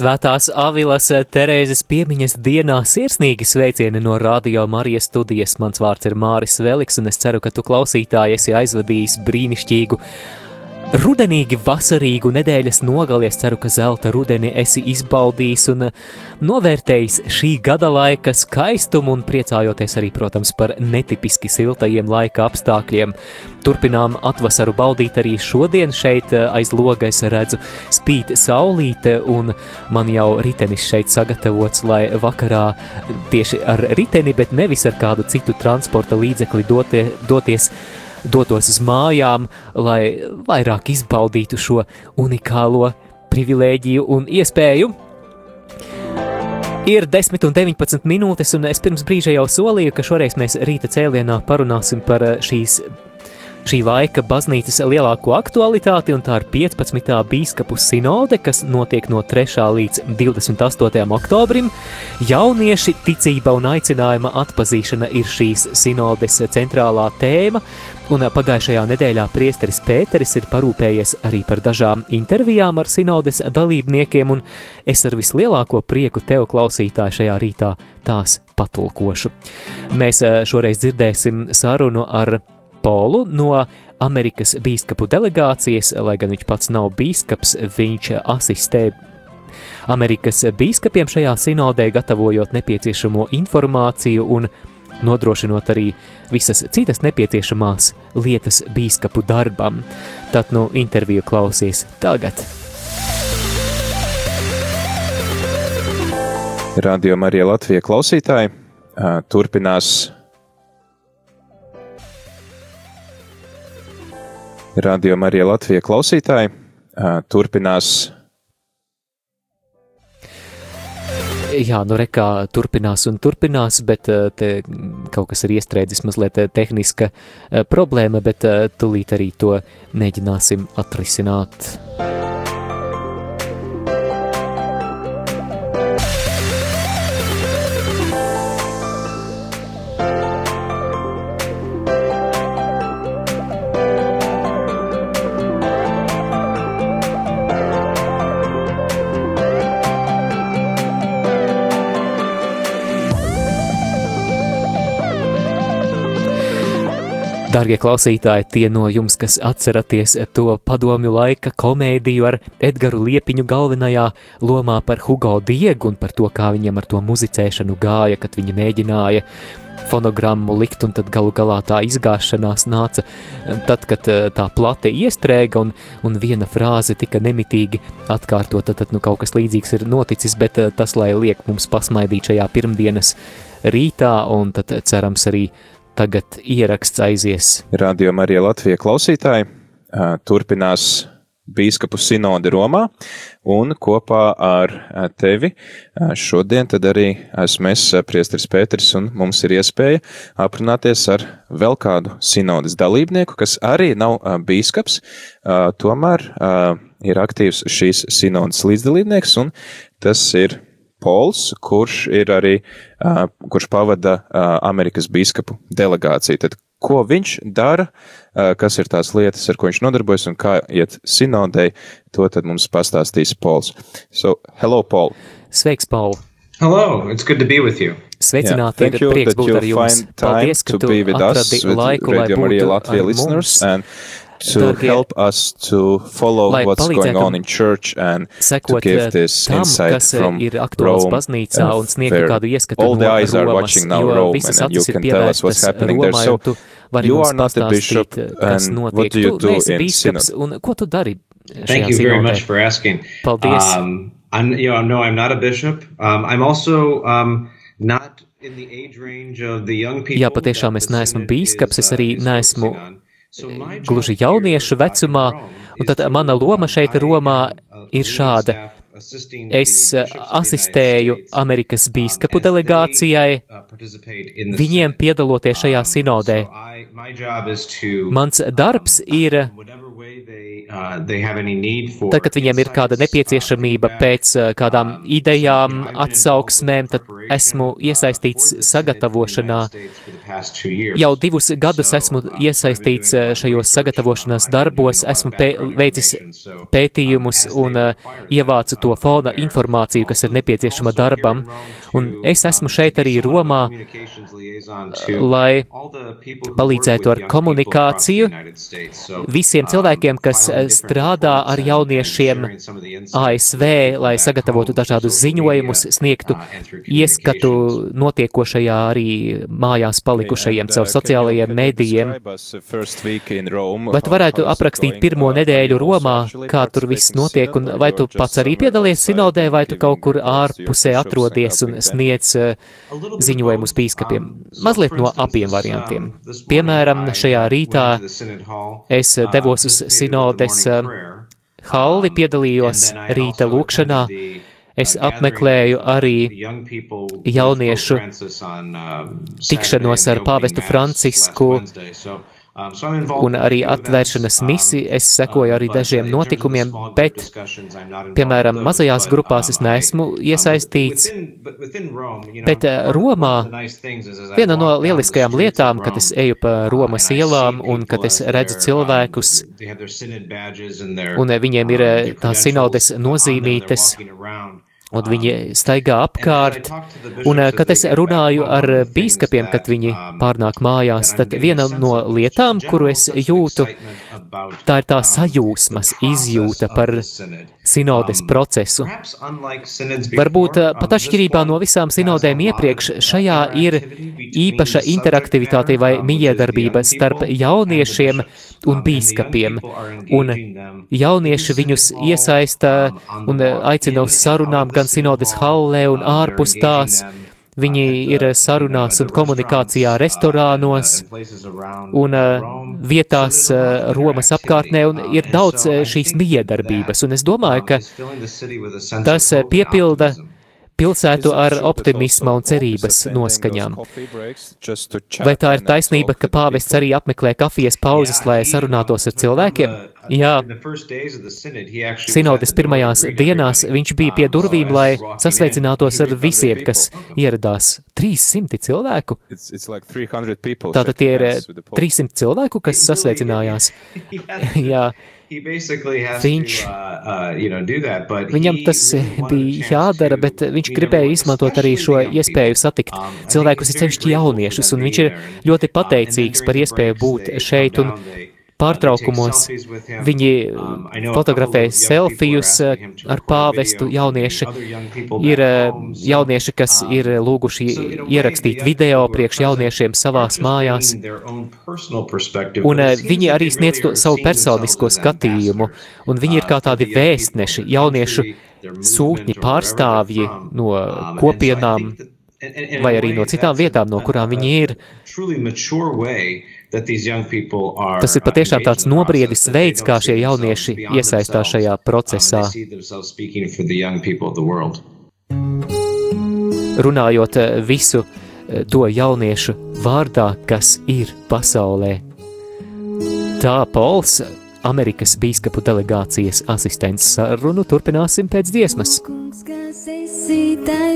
Svētās Avilas Terēzes piemiņas dienā sirsnīgi sveicieni no Radio Marijas studijas. Mans vārds ir Māris Veliks, un es ceru, ka tu klausītāji esi aizvadījis brīnišķīgu rudenīgi, vasarīgu nedēļas nogali. Es ceru, ka zelta rudeni esi izbaudījis un novērtējis šī gada laika skaistumu un priecājoties arī, protams, par netipiski siltajiem laika apstākļiem. Turpinām atvasaru baudīt arī šodien šeit aiz loga es redzu spīt saulīte un man jau ritenis šeit sagatavots, lai vakarā tieši ar riteni, bet nevis ar kādu citu transporta līdzekli dotie, doties dotos uz mājām, lai vairāk izbaudītu šo unikālo privilēģiju un iespēju. Ir 10 un 19 minūtes, un es pirms brīža jau solīju, ka šoreiz mēs rīta cēlienā parunāsim par šīs šī laika baznīcas lielāko aktualitāti, un tā ir 15. biskupu sinode, kas notiek no 3. līdz 28. oktobrim. Jaunieši, ticība un aicinājuma atpazīšana ir šīs sinodes centrālā tēma, un pagājušajā nedēļā priesteris Pēteris ir parūpējies arī par dažām intervijām ar sinodes dalībniekiem, un es ar vislielāko prieku tev klausītāju šajā rītā tās patulkošu. Mēs šoreiz dzirdēsim sarunu ar Polu no Amerikas bīskapu delegācijas, lai gan viņš pats nav bīskaps, viņš asistē Amerikas bīskapiem šajā sinodē, gatavojot nepieciešamo informāciju un nodrošinot arī visas citas nepieciešamās lietas bīskapu darbam. Tad nu interviju klausies tagad. Radio Marija Latvija klausītāji turpinās Radio Marija Latvija klausītāji turpinās. Jā, nu rekā turpinās un turpinās, bet te kaut kas ir iestrēdzis mazliet tehniska problēma, bet tūlīt arī to mēģināsim atrisināt. Darbie klausītāji, tie no jums, kas atceraties to padomju laika komēdiju ar Edgars Liepiņu galvenajā lomā par Hugo Diegu un par to, kā viņam ar to muzicēšanu gāja, kad viņi mēģināja fonogrammu likt, un tad galu galā tā izgāšanās nāca tad, kad tā plate iestrēga un, un viena frāze tika nemitīgi atkārtota, tad nu, kaut kas līdzīgs ir noticis, bet tas, lai liek mums pasmaidīt šajā pirmdienas rītā, un tad cerams arī tagad ieraksts aizies. Radio Marija Latvija klausītāji turpinās bīskapu sinodi Romā, un kopā ar tevi šodien tad arī esmu es, priesteris Pēteris, un mums ir iespēja aprunāties ar vēl kādu sinodas dalībnieku, kas arī nav bīskaps, tomēr ir aktīvs šīs sinodas līdzdalībnieks, un tas ir Pols, kurš ir arī, uh, kurš pavada uh, Amerikas biskupu delegāciju. Tad, ko viņš dara, uh, kas ir tās lietas, ar ko viņš nodarbojas un kā iet sinodei, to tad mums pastāstīs Pols. So, hello, Paul! Sveiks, Paul! Hello, it's good to be with you. Sveicināti, yeah, ir prieks būt ar jums. Paldies, ka tu atradi laiku, lai būtu Latvija listeners. To Dargie, help us to follow what's going on in church and to give this tam, insight from ir aktuāls Rome, baznīcā un sniegt kādu ieskatu all no the eyes Romas, are watching now Rome and you can tell us what's happening there. Romā, So tu vari you are not a bishop and notiek. what do you do in bīskaps, synod? un ko tu dari Thank you very much for asking. Paldies. Um, I'm, you know, no, I'm not a bishop. Um, I'm also um, Jā, patiešām es neesmu bīskaps, es arī neesmu gluži jauniešu vecumā, un tad mana loma šeit Romā ir šāda. Es asistēju Amerikas bīskapu delegācijai, viņiem piedaloties šajā sinodē. Mans darbs ir Tad, kad viņiem ir kāda nepieciešamība pēc kādām idejām, atsauksmēm, tad esmu iesaistīts sagatavošanā. Jau divus gadus esmu iesaistīts šajos sagatavošanās darbos, esmu pē veicis pētījumus un ievācu to fona informāciju, kas ir nepieciešama darbam. Un es esmu šeit arī Romā, lai palīdzētu ar komunikāciju visiem cilvēkiem, kas strādā ar jauniešiem ASV, lai sagatavotu dažādus ziņojumus, sniegtu ieskatu notiekošajā arī mājās palikušajiem caur sociālajiem medijiem. Vai tu varētu aprakstīt pirmo nedēļu Romā, kā tur viss notiek, un vai tu pats arī piedalies sinodē, vai tu kaut kur ārpusē atrodies un sniedz ziņojumus pīskapiem? Mazliet no abiem variantiem. Piemēram, šajā rītā es devos uz sinodes halli, piedalījos rīta lūkšanā. Es apmeklēju arī jauniešu tikšanos ar pāvestu Francisku un arī atvēršanas misi. Es sekoju arī dažiem notikumiem, bet, piemēram, mazajās grupās es neesmu iesaistīts. Bet Romā viena no lieliskajām lietām, kad es eju pa Romas ielām un kad es redzu cilvēkus, un viņiem ir tās sinodes nozīmītes, un viņi staigā apkārt, un kad es runāju ar bīskapiem, kad viņi pārnāk mājās, tad viena no lietām, kuru es jūtu, tā ir tā sajūsmas izjūta par sinodes procesu. Varbūt pat atšķirībā no visām sinodēm iepriekš, šajā ir īpaša interaktivitāte vai miedarbība starp jauniešiem un bīskapiem, un jaunieši viņus iesaista un aicina uz sarunām gan sinodes hallē un ārpus tās, Viņi ir sarunās un komunikācijā restorānos un vietās Romas apkārtnē, un ir daudz šīs miedarbības. Un es domāju, ka tas piepilda pilsētu ar optimisma un cerības noskaņām. Vai tā ir taisnība, ka pāvests arī apmeklē kafijas pauzes, lai sarunātos ar cilvēkiem? Jā, sinodes pirmajās dienās viņš bija pie durvīm, lai sasveicinātos ar visiem, kas ieradās. 300 cilvēku? Tātad tie ir 300 cilvēku, kas sasveicinājās. Jā. Viņš, viņam tas bija jādara, bet viņš gribēja izmantot arī šo iespēju satikt cilvēkus, ir sevišķi jauniešus, un viņš ir ļoti pateicīgs par iespēju būt šeit, un pārtraukumos viņi fotografē selfijus ar pāvestu jaunieši. Ir jaunieši, kas ir lūguši ierakstīt video priekš jauniešiem savās mājās. Un viņi arī sniedz to savu personisko skatījumu. Un viņi ir kā tādi vēstneši, jauniešu sūtņi, pārstāvji no kopienām vai arī no citām vietām, no kurām viņi ir. Tas ir patiešām tāds nobriedis veids, kā šie jaunieši iesaistās šajā procesā. Runājot eh, visu eh, to jauniešu vārdā, kas ir pasaulē. Tā Pols, Amerikas bīskapu delegācijas asistents sarunu turpināsim pēc dziesmas. Kungs,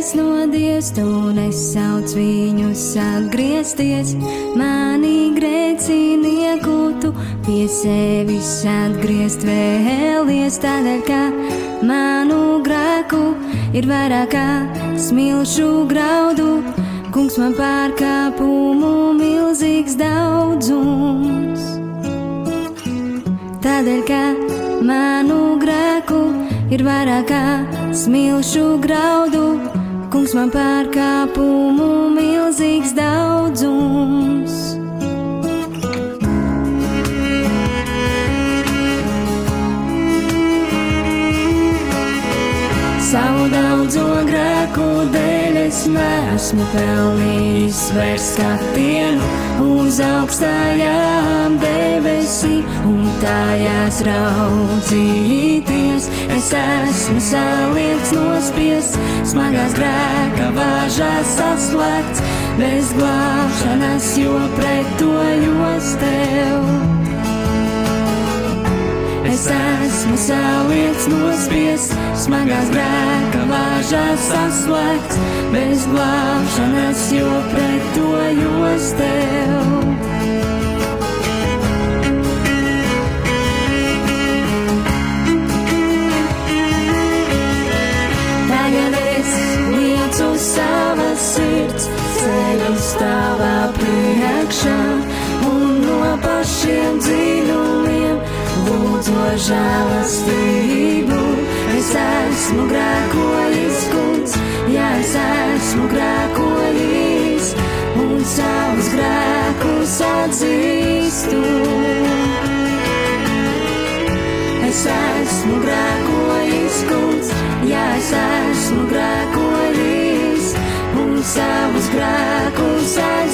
taisnodies, tu nesauc viņus atgriezties, mani grēcinieku tu pie sevis atgriezt vēlies, tādēļ, ka manu grēku ir vairāk kā smilšu graudu, kungs man pārkāpumu milzīgs daudzums. Tādēļ, ka manu grēku ir vairāk kā smilšu graudu, kungs man pārkāpumu milzīgs daudzums. Savu daudzo grēku dēļ es es neesmu pelnījis vairs skatienu uz augstajām debesīm un tajās raudzīties. Es esmu saliekts nospiest, smagās grēka vāžās saslēgts, bez glābšanas, jo pretojos tev. Es esmu saliekts nospiest, smagās grēka vāžās saslēgts, bez glābšanas, jo pretojos tev. Liecu savas sirds, ceļu stāvā priekšā un no pašiem dziļumiem lūdzu žēlastību. Es esmu grēkojis, kungs, ja es esmu grēkojis un savus grēkus atzīstu. Es esmu grēkojis, kungs, ja es esmu grēkojis un savus grēkus atzīstu.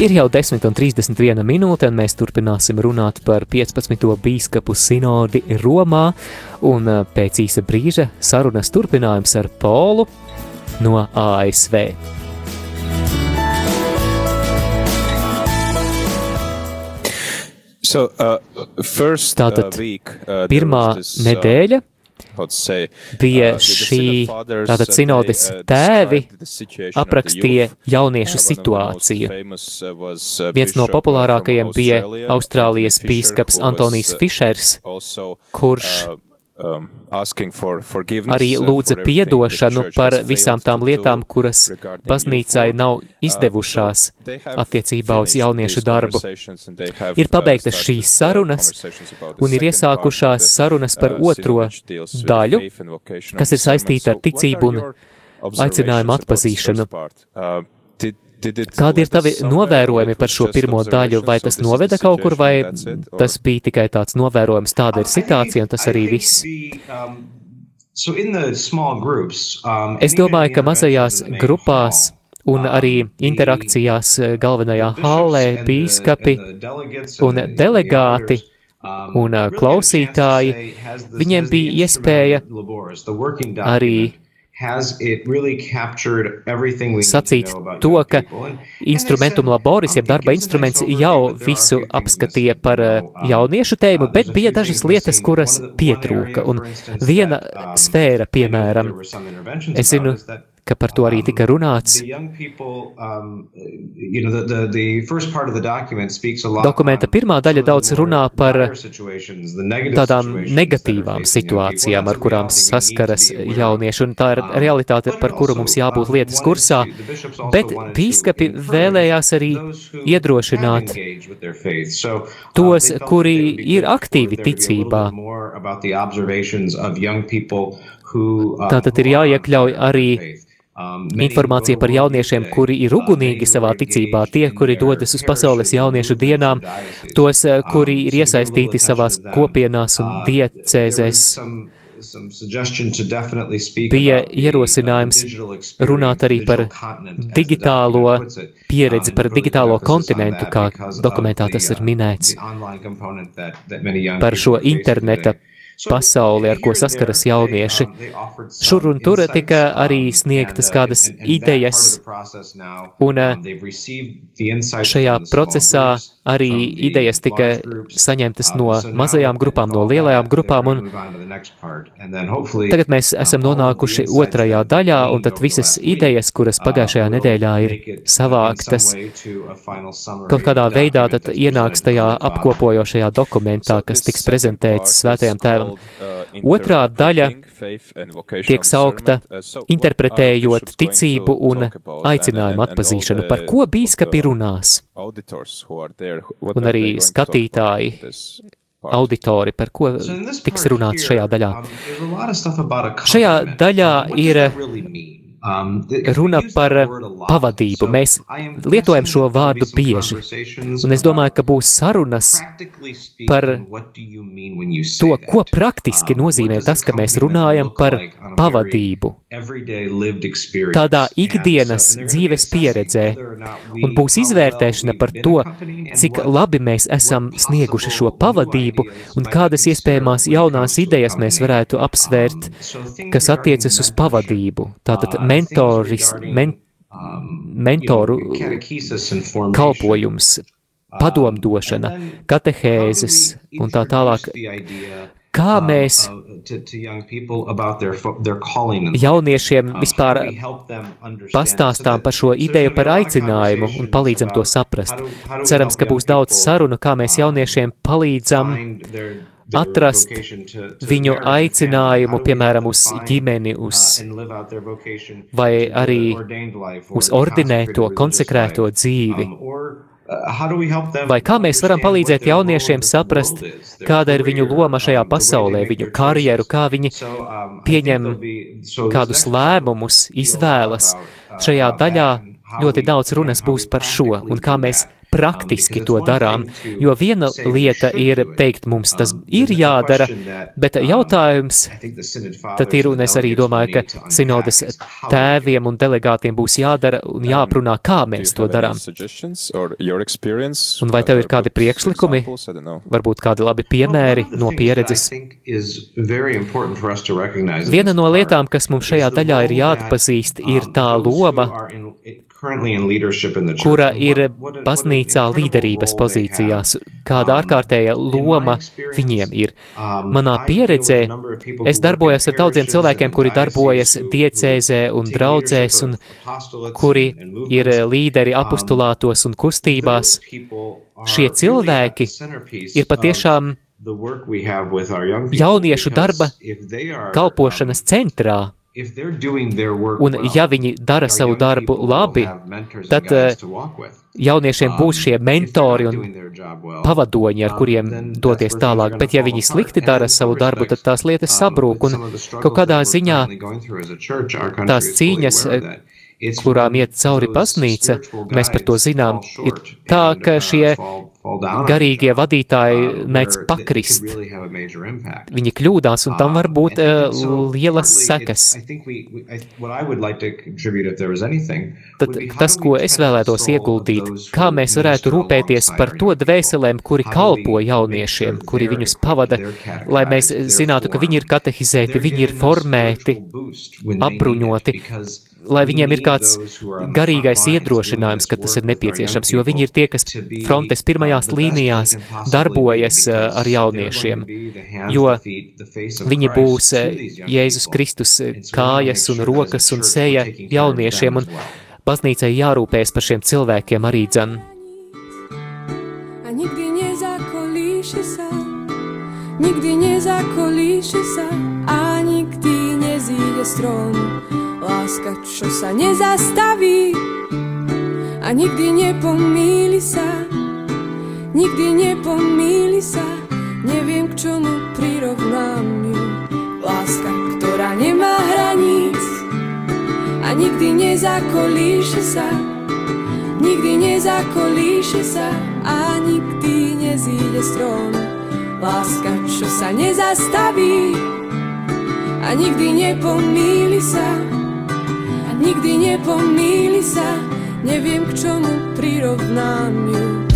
Ir jau 10,31 minūte, un mēs turpināsim runāt par 15. biskupu sinodi Romā. Un eh, pēc īsa brīža sarunas turpinājums ar Polu no ASV. So, uh, first, Tātad uh, week, uh, Pirmā uh, nedēļa bija uh, šī uh, sinodes uh, tēvi aprakstīja jauniešu situāciju. uh, Viens no populārākajiem bija Austrālijas was, Antonijs Fišers, kurš um, arī lūdza piedošanu par visām tām lietām, kuras baznīcai nav. Uh, izdevušās attiecībā uz jauniešu darbu. Ir uh, pabeigtas šīs uh, sarunas un ir iesākušās sarunas par otro daļu, kas ir saistīta ar ticību un aicinājumu atpazīšanu. Kādi ir tavi novērojumi par šo pirmo daļu? Vai tas noveda kaut kur, vai tas bija tikai tāds novērojums, tāda ir situācija un tas arī viss? Um, um, Es domāju, ka mazajās grupās un arī um, interakcijās eh, galvenajā hallē bīskapi un delegāti un, uh, klausītāji, viņiem bija iespēja arī need to ka instrumentum laboris, jeb darba instruments, jau visu apskatīja par eh, um, jauniešu tēmu, bet bija dažas lietas, kuras pietrūka. Un viena sfēra, piemēram, es zinu, ka par to arī tika runāts. Um, Dokumenta pirmā daļa daudz runā par tādām negatīvām situācijām, ar kurām saskaras jaunieši, un tā ir Um, realitāte, par kuru mums jābūt um, lietas kursā, bet encourage vēlējās arī iedrošināt tos, kuri ir aktīvi ticībā. Tātad ir jāiekļauj arī Um, Informācija par jauniešiem, kuri ir Uh, ugunīgi savā ticībā, tie, kuri dodas uz pasaules jauniešu dienām, tos, eh, kuri Um, ir iesaistīti savās kopienās un Uh, diecēzēs. Bija uh, ierosinājums runāt arī par digitālo pieredzi, Um, par digitālo kontinentu, kā dokumentā tas ir uh, minēts. Par šo interneta pasauli, ar ko saskaras jaunieši. Šur un tur tika arī sniegtas kādas idejas, un, insights Šajā procesā arī idejas tika saņemtas no mazajām grupām, no lielajām grupām, un tagad mēs esam nonākuši otrajā daļā, un tad visas idejas, kuras pagājušajā nedēļā ir savāktas, kaut kādā veidā tad ienāks tajā apkopojošajā dokumentā, kas tiks prezentēts svētajam tēvam. Otrā daļa tiek saukta interpretējot ticību un aicinājumu atpazīšanu, par ko bīskapi runās, un arī skatītāji, auditori, par ko tiks runāts šajā daļā. um, Šajā daļā does ir Um, runa par pavadību. Mēs lietojam šo vārdu bieži, un es domāju, ka būs sarunas par to, ko praktiski Um, nozīmē tas, ka mēs runājam par pavadību. Tādā ikdienas dzīves pieredzē, un būs izvērtēšana par to, cik labi mēs esam snieguši šo pavadību un kādas iespējamās jaunās idejas mēs varētu apsvērt, Um, kas attiecas uz pavadību. Tātad uh, mentoris, men, um, mentoru kalpojums, padomdošana, katehēzes un tā tālāk. Kā mēs jauniešiem vispār pastāstām par šo ideju par aicinājumu un palīdzam to saprast. Cerams, ka būs daudz sarunu, kā mēs jauniešiem palīdzam atrast viņu aicinājumu, piemēram, uz ģimeni, uz vai arī uz ordinēto, konsekrēto dzīvi. Vai kā mēs varam palīdzēt jauniešiem saprast, kāda ir viņu loma šajā pasaulē, viņu karjeru, kā viņi pieņem kādus lēmumus, izvēlas. Šajā daļā ļoti daudz runas būs par šo un kā mēs praktiski to darām, jo viena lieta ir teikt, mums tas ir jādara, bet jautājums tad ir, un es arī domāju, ka sinodas tēviem un delegātiem būs jādara un jāprunā, kā mēs to darām. Un vai tev ir kādi priekšlikumi, varbūt kādi labi piemēri no pieredzes? Viena no lietām, kas mums šajā daļā ir jāatpazīst, ir tā loma, kura ir baznīcā līderības pozīcijās, kāda ārkārtēja loma viņiem ir. Manā pieredzē es darbojos ar daudziem cilvēkiem, kuri darbojas diecēzē un draudzēs, un kuri ir līderi apustulātos un kustībās. Šie cilvēki ir patiešām jauniešu darba kalpošanas centrā. Un ja viņi dara savu darbu labi, tad jauniešiem būs šie mentori un pavadoņi, ar kuriem doties tālāk. Bet ja viņi slikti dara savu darbu, tad tās lietas sabrūk. un kaut kādā ziņā tās cīņas, kurām iet cauri baznīca, mēs par to zinām, ir tā, ka šie garīgie vadītāji mēdz pakrist. Viņi kļūdās, un tam var būt uh, lielas sekas. Tad tas, ko es vēlētos ieguldīt, kā mēs varētu rūpēties par to dvēselēm, kuri kalpo jauniešiem, kuri viņus pavada, lai mēs zinātu, ka viņi ir katehizēti, viņi ir formēti, apbruņoti, lai viņiem ir kāds garīgais iedrošinājums, ka tas ir nepieciešams, jo viņi ir tie, kas frontes pirmajā pirmajās līnijās darbojas eh, ar jauniešiem, jo viņi būs eh, Jēzus Kristus eh, kājas un rokas un seja jauniešiem, un baznīcai jārūpējas par šiem cilvēkiem arī dzen. a nigdy nie zakolíši sa, nigdy a nikdy nezíde strom. Láska, čo sa nezastaví a nikdy nepomíli sa, nikdy nepomíli sa, neviem k čomu prirovnám ju. Láska, ktorá nemá hraníc a nikdy nezakolíši sa, nikdy nezakolíši sa a nikdy nezíde strom. Láska, čo sa nezastaví a nikdy nepomíli sa, nikdy nepomíli sa, neviem k čomu prirovnám ju.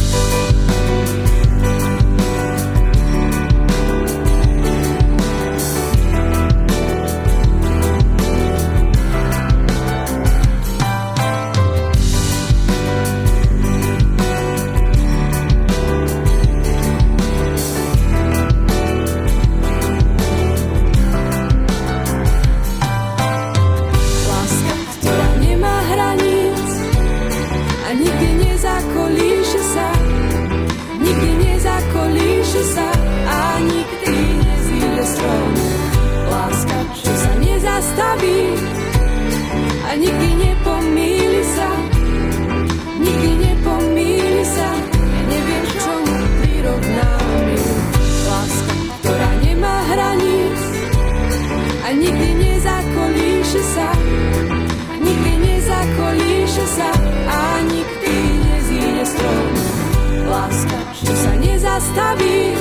Nezastaví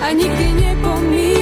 a nikdy nepomíli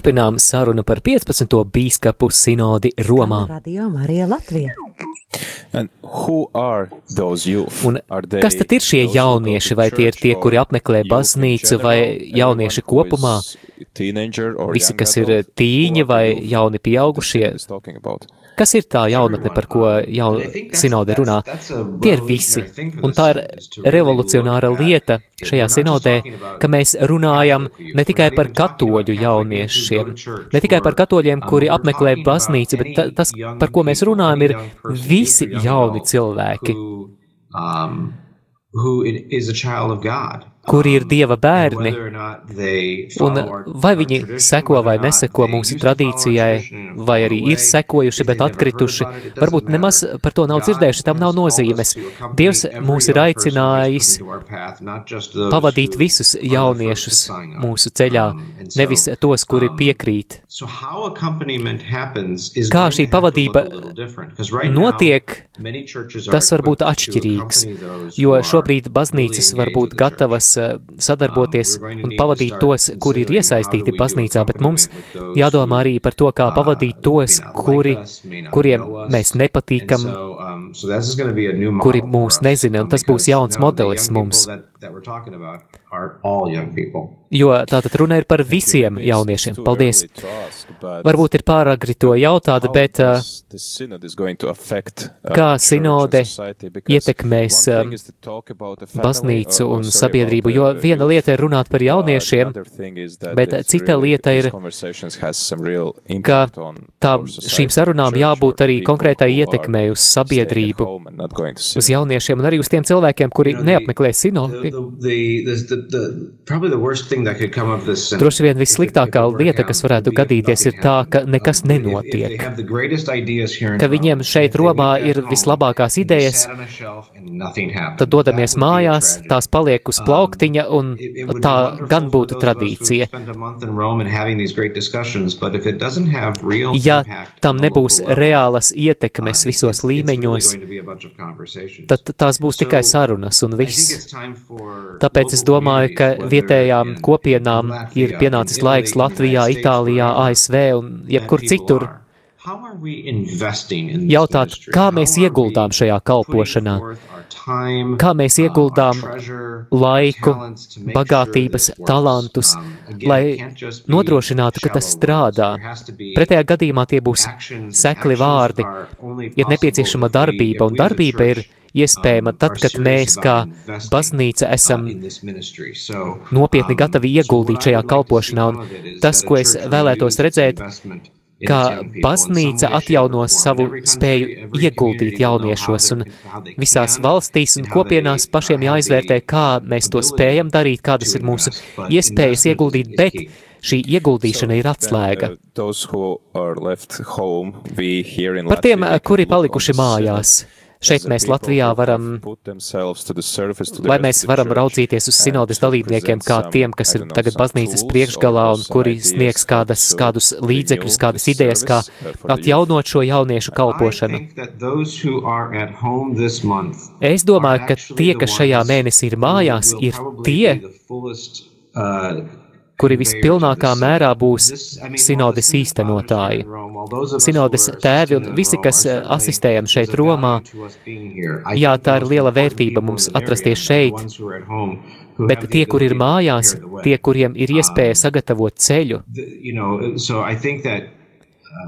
Turpinām sarunu par 15. bīskapu sinodi Romā. Radio Marija Latvija. And who are those youth? Un kas tad ir šie jaunieši? Vai tie ir tie, kuri apmeklē baznīcu, vai jaunieši kopumā? is teenager or Visi, young kas ir tīņi Who vai jauni pieaugušie? Kas ir tā jaunatne, par ko jaun, sinode runā? Tie ir visi. Un tā ir revolucionāra lieta šajā sinodē, ka mēs runājam ne tikai par katoļu jauniešiem, ne tikai par katoļiem, kuri apmeklē baznīcu, bet ta, tas, par ko mēs runājam, ir visi jauni cilvēki, um, who i- is a child of God. Kuri ir Dieva bērni. Un vai viņi seko vai neseko mūsu tradīcijai, vai arī ir sekojuši, bet atkrituši, varbūt nemaz par to nav dzirdējuši, tam nav nozīmes. Dievs mūs ir aicinājis pavadīt visus jauniešus mūsu ceļā, Um, nevis tos, kuri um, piekrīt. Kā šī pavadība notiek, tas var būt atšķirīgs, jo šobrīd baznīcas var būt gatavas sadarboties Um, un pavadīt tos, kuri ir iesaistīti baznīcā, bet mums jādomā arī par to, kā uh, pavadīt tos, kuri, kuriem mēs nepatīkam, um, kuri mūs nezina, un tas būs jauns modelis mums. Jo tātad runa ir par visiem jauniešiem. Paldies! Varbūt ir pāragri to jautāt, bet uh, kā sinode ietekmēs um, baznīcu un sabiedrību, jo viena lieta ir runāt par jauniešiem, bet cita lieta ir, ka tā, šīm sarunām jābūt arī konkrētai ietekmei uz sabiedrību, uz jauniešiem un arī uz tiem cilvēkiem, kuri neapmeklē sinodi. Droši vien vissliktākā lieta, kas varētu gadīties, ir tā, ka nekas nenotiek. Ka viņiem šeit Romā ir vislabākās idejas, tad dodamies mājās, tās paliek uz plauktiņa, un tā gan būtu tradīcija. Ja tam nebūs reālas ietekmes visos līmeņos, tad tās būs tikai sarunas un viss. Tāpēc es domāju, ka vietējām kopienām ir pienācis laiks Latvijā, Itālijā, ASV un jebkur citur. jautāt, kā mēs ieguldām šajā kalpošanā, kā mēs ieguldām laiku, bagātības, talantus, lai nodrošinātu, ka tas strādā. Pretējā gadījumā tie būs sekli vārdi, ir nepieciešama darbība, un darbība ir iespējama tad, kad mēs kā baznīca esam nopietni gatavi ieguldīt šajā kalpošanā, un tas, ko es vēlētos redzēt, kā baznīca atjauno savu spēju ieguldīt jauniešos, un visās valstīs un kopienās pašiem jāizvērtē, kā mēs to spējam darīt, kādas ir mūsu iespējas ieguldīt, bet šī ieguldīšana ir atslēga. Par tiem, kuri palikuši mājās. Šeit mēs Latvijā varam, lai mēs varam raudzīties uz sinodes dalībniekiem kā tiem, kas ir tagad baznīcas priekšgalā un kuri sniegs kādas, kādus līdzekļus, kādas idejas, kā atjaunot šo jauniešu kalpošanu. Es domāju, ka tie, kas šajā mēnesī ir mājās, ir tie, kuri vispilnākā mērā būs sinodes īstenotāji. Sinodes tēvi un visi, kas asistējam šeit Romā, jā, tā ir liela vērtība mums atrasties šeit, bet tie, kur ir mājās, tie, kuriem ir iespēja sagatavot ceļu,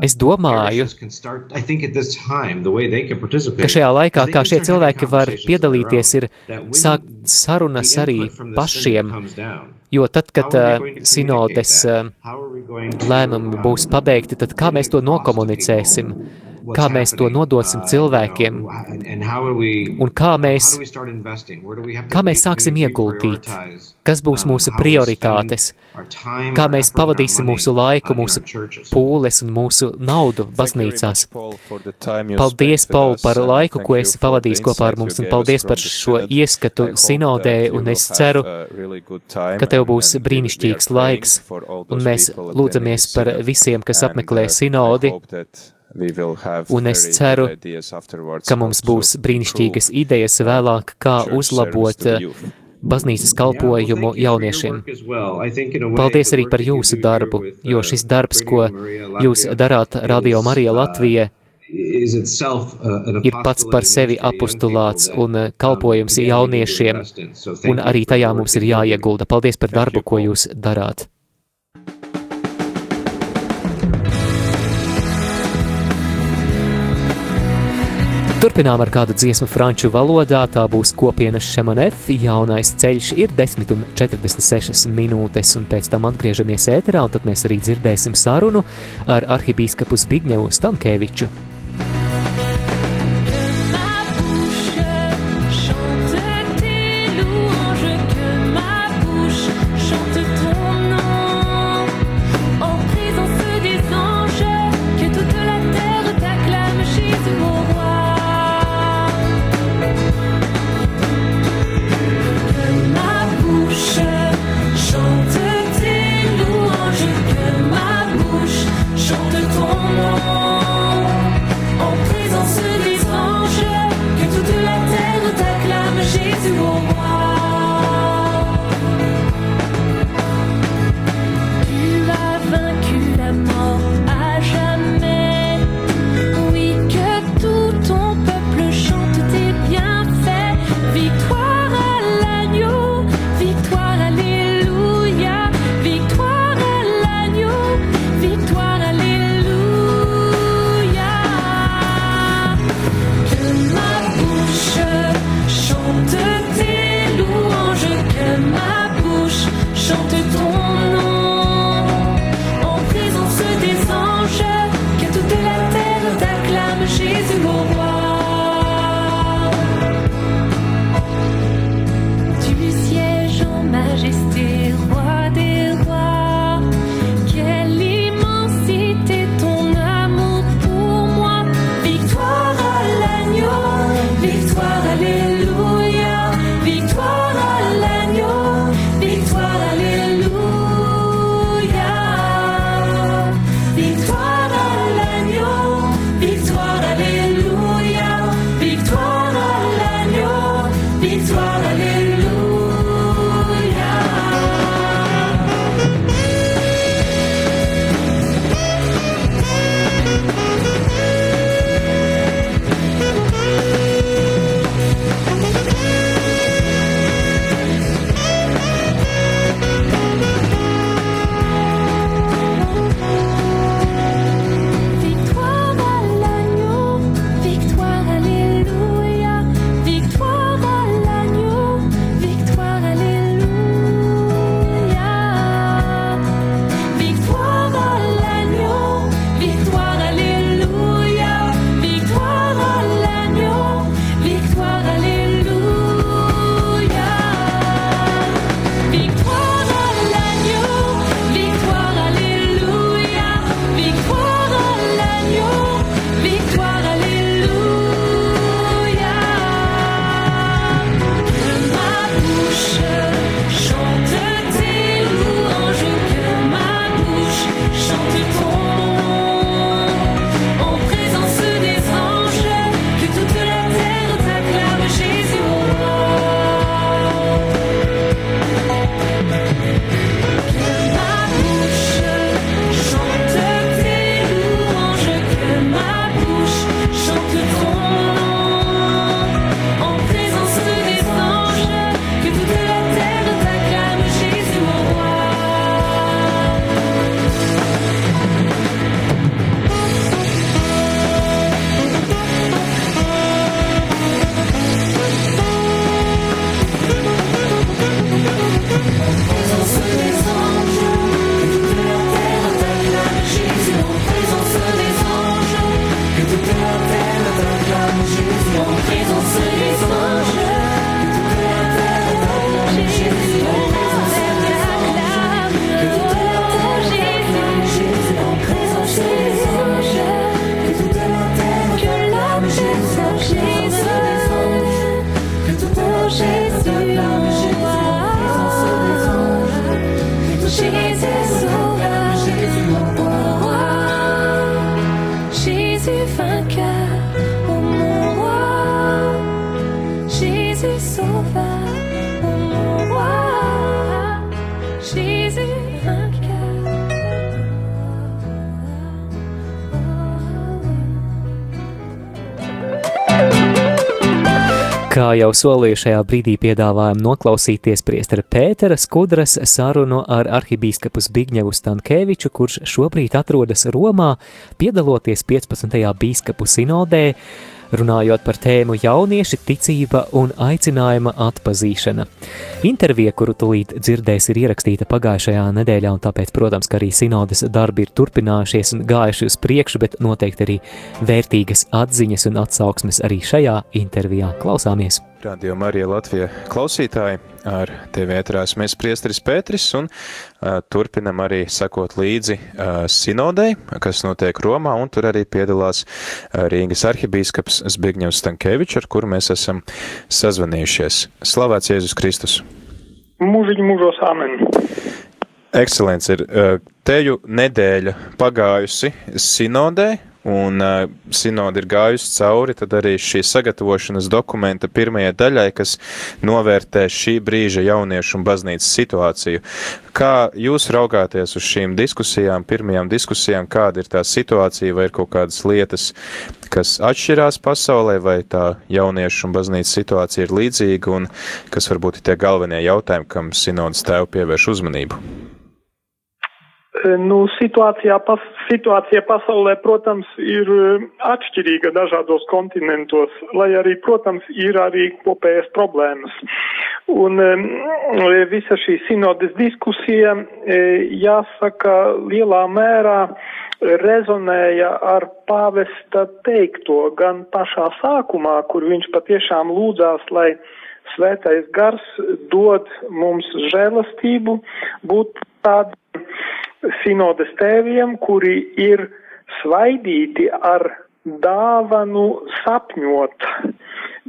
Es domāju, ka šajā laikā, kā šie cilvēki var piedalīties, ir sākt sarunas arī pašiem, jo tad, kad uh, sinodes uh, lēmumi būs pabeigti, tad kā mēs to nokomunicēsim? Kā mēs to nodosim cilvēkiem, un kā mēs, kā mēs sāksim ieguldīt, kas būs mūsu prioritātes, kā mēs pavadīsim mūsu laiku, mūsu pūles un mūsu naudu baznīcās. Paldies, Paul, par laiku, ko esi pavadījis kopā ar mums, un paldies par šo ieskatu sinodē, un es ceru, ka tev būs brīnišķīgs laiks, un mēs lūdzamies par visiem, kas apmeklē sinodi, Un es ceru, ka mums būs brīnišķīgas idejas vēlāk, kā uzlabot baznīcas kalpojumu jauniešiem. Paldies arī par jūsu darbu, jo šis darbs, ko jūs darāt Radio Marija Latvija, ir pats par sevi apustulāts un eh, kalpojums jauniešiem, un arī tajā mums ir jāiegulda. Paldies par darbu, ko jūs darāt. Turpinām ar kādu dziesmu franču valodā. Tā būs kopienas Šemanef. Jaunais ceļš ir 10,46 minūtes, un pēc tam atgriežamies ēterā, un tad mēs arī dzirdēsim sarunu ar arhibīskapu Zbigņevu Stankēviču. Kā jau solīju šajā brīdī piedāvājam noklausīties priestera Pētera Skudras sarunu ar arhibīskapu Zbigņevu Stankēviču, kurš šobrīd atrodas Romā, piedaloties 15. bīskapu sinodē, runājot par tēmu jaunieši, ticība un aicinājuma atpazīšana. Intervija, kuru tulīt dzirdēs, ir ierakstīta pagājušajā nedēļā, un tāpēc, protams, ka arī sinodas darbi ir turpinājušies un gājuši uz priekšu, bet noteikti arī vērtīgas atziņas un atsauksmes arī šajā intervijā. Klausāmies! Radio Marija Latvija klausītāji, ar tevi ētrās mēs priesteris Pēteris un uh, turpinam arī sakot līdzi uh, sinodei, kas notiek Romā, un tur arī piedalās uh, Rīgas arhibīskaps Zbigņevs Stankēvičs, ar kuru mēs esam sazvanījušies. Slavēts Jēzus Kristus! Mūžiņu mūžos amen. Ekscelents ir uh, teju nedēļa pagājusi sinodē, un uh, sinode ir gājusi cauri, tad arī šī sagatavošanas dokumenta pirmajai daļai, kas novērtē šī brīža jauniešu un baznīcas situāciju. Kā jūs raugāties uz šīm diskusijām, pirmajām diskusijām, kāda ir tā situācija, vai ir kaut kādas lietas, kas atšķirās pasaulē, vai tā jauniešu un baznīcas situācija ir līdzīga, un kas varbūt ir tie galvenie jautājumi, kam sinodas tēvu pievērš uzmanību? Nu, situācijā, pas, situācija pasaulē, protams, ir eh, atšķirīga dažādos kontinentos, lai arī, protams, ir arī kopējas problēmas. Un um, visa šī sinodes diskusija, e, jāsaka, lielā mērā rezonēja ar pāvesta teikto gan pašā sākumā, kur viņš patiešām lūdzās, lai svētais gars dod mums žēlastību būt tādiem sinodes tēviem, kuri ir svaidīti ar dāvanu sapņot,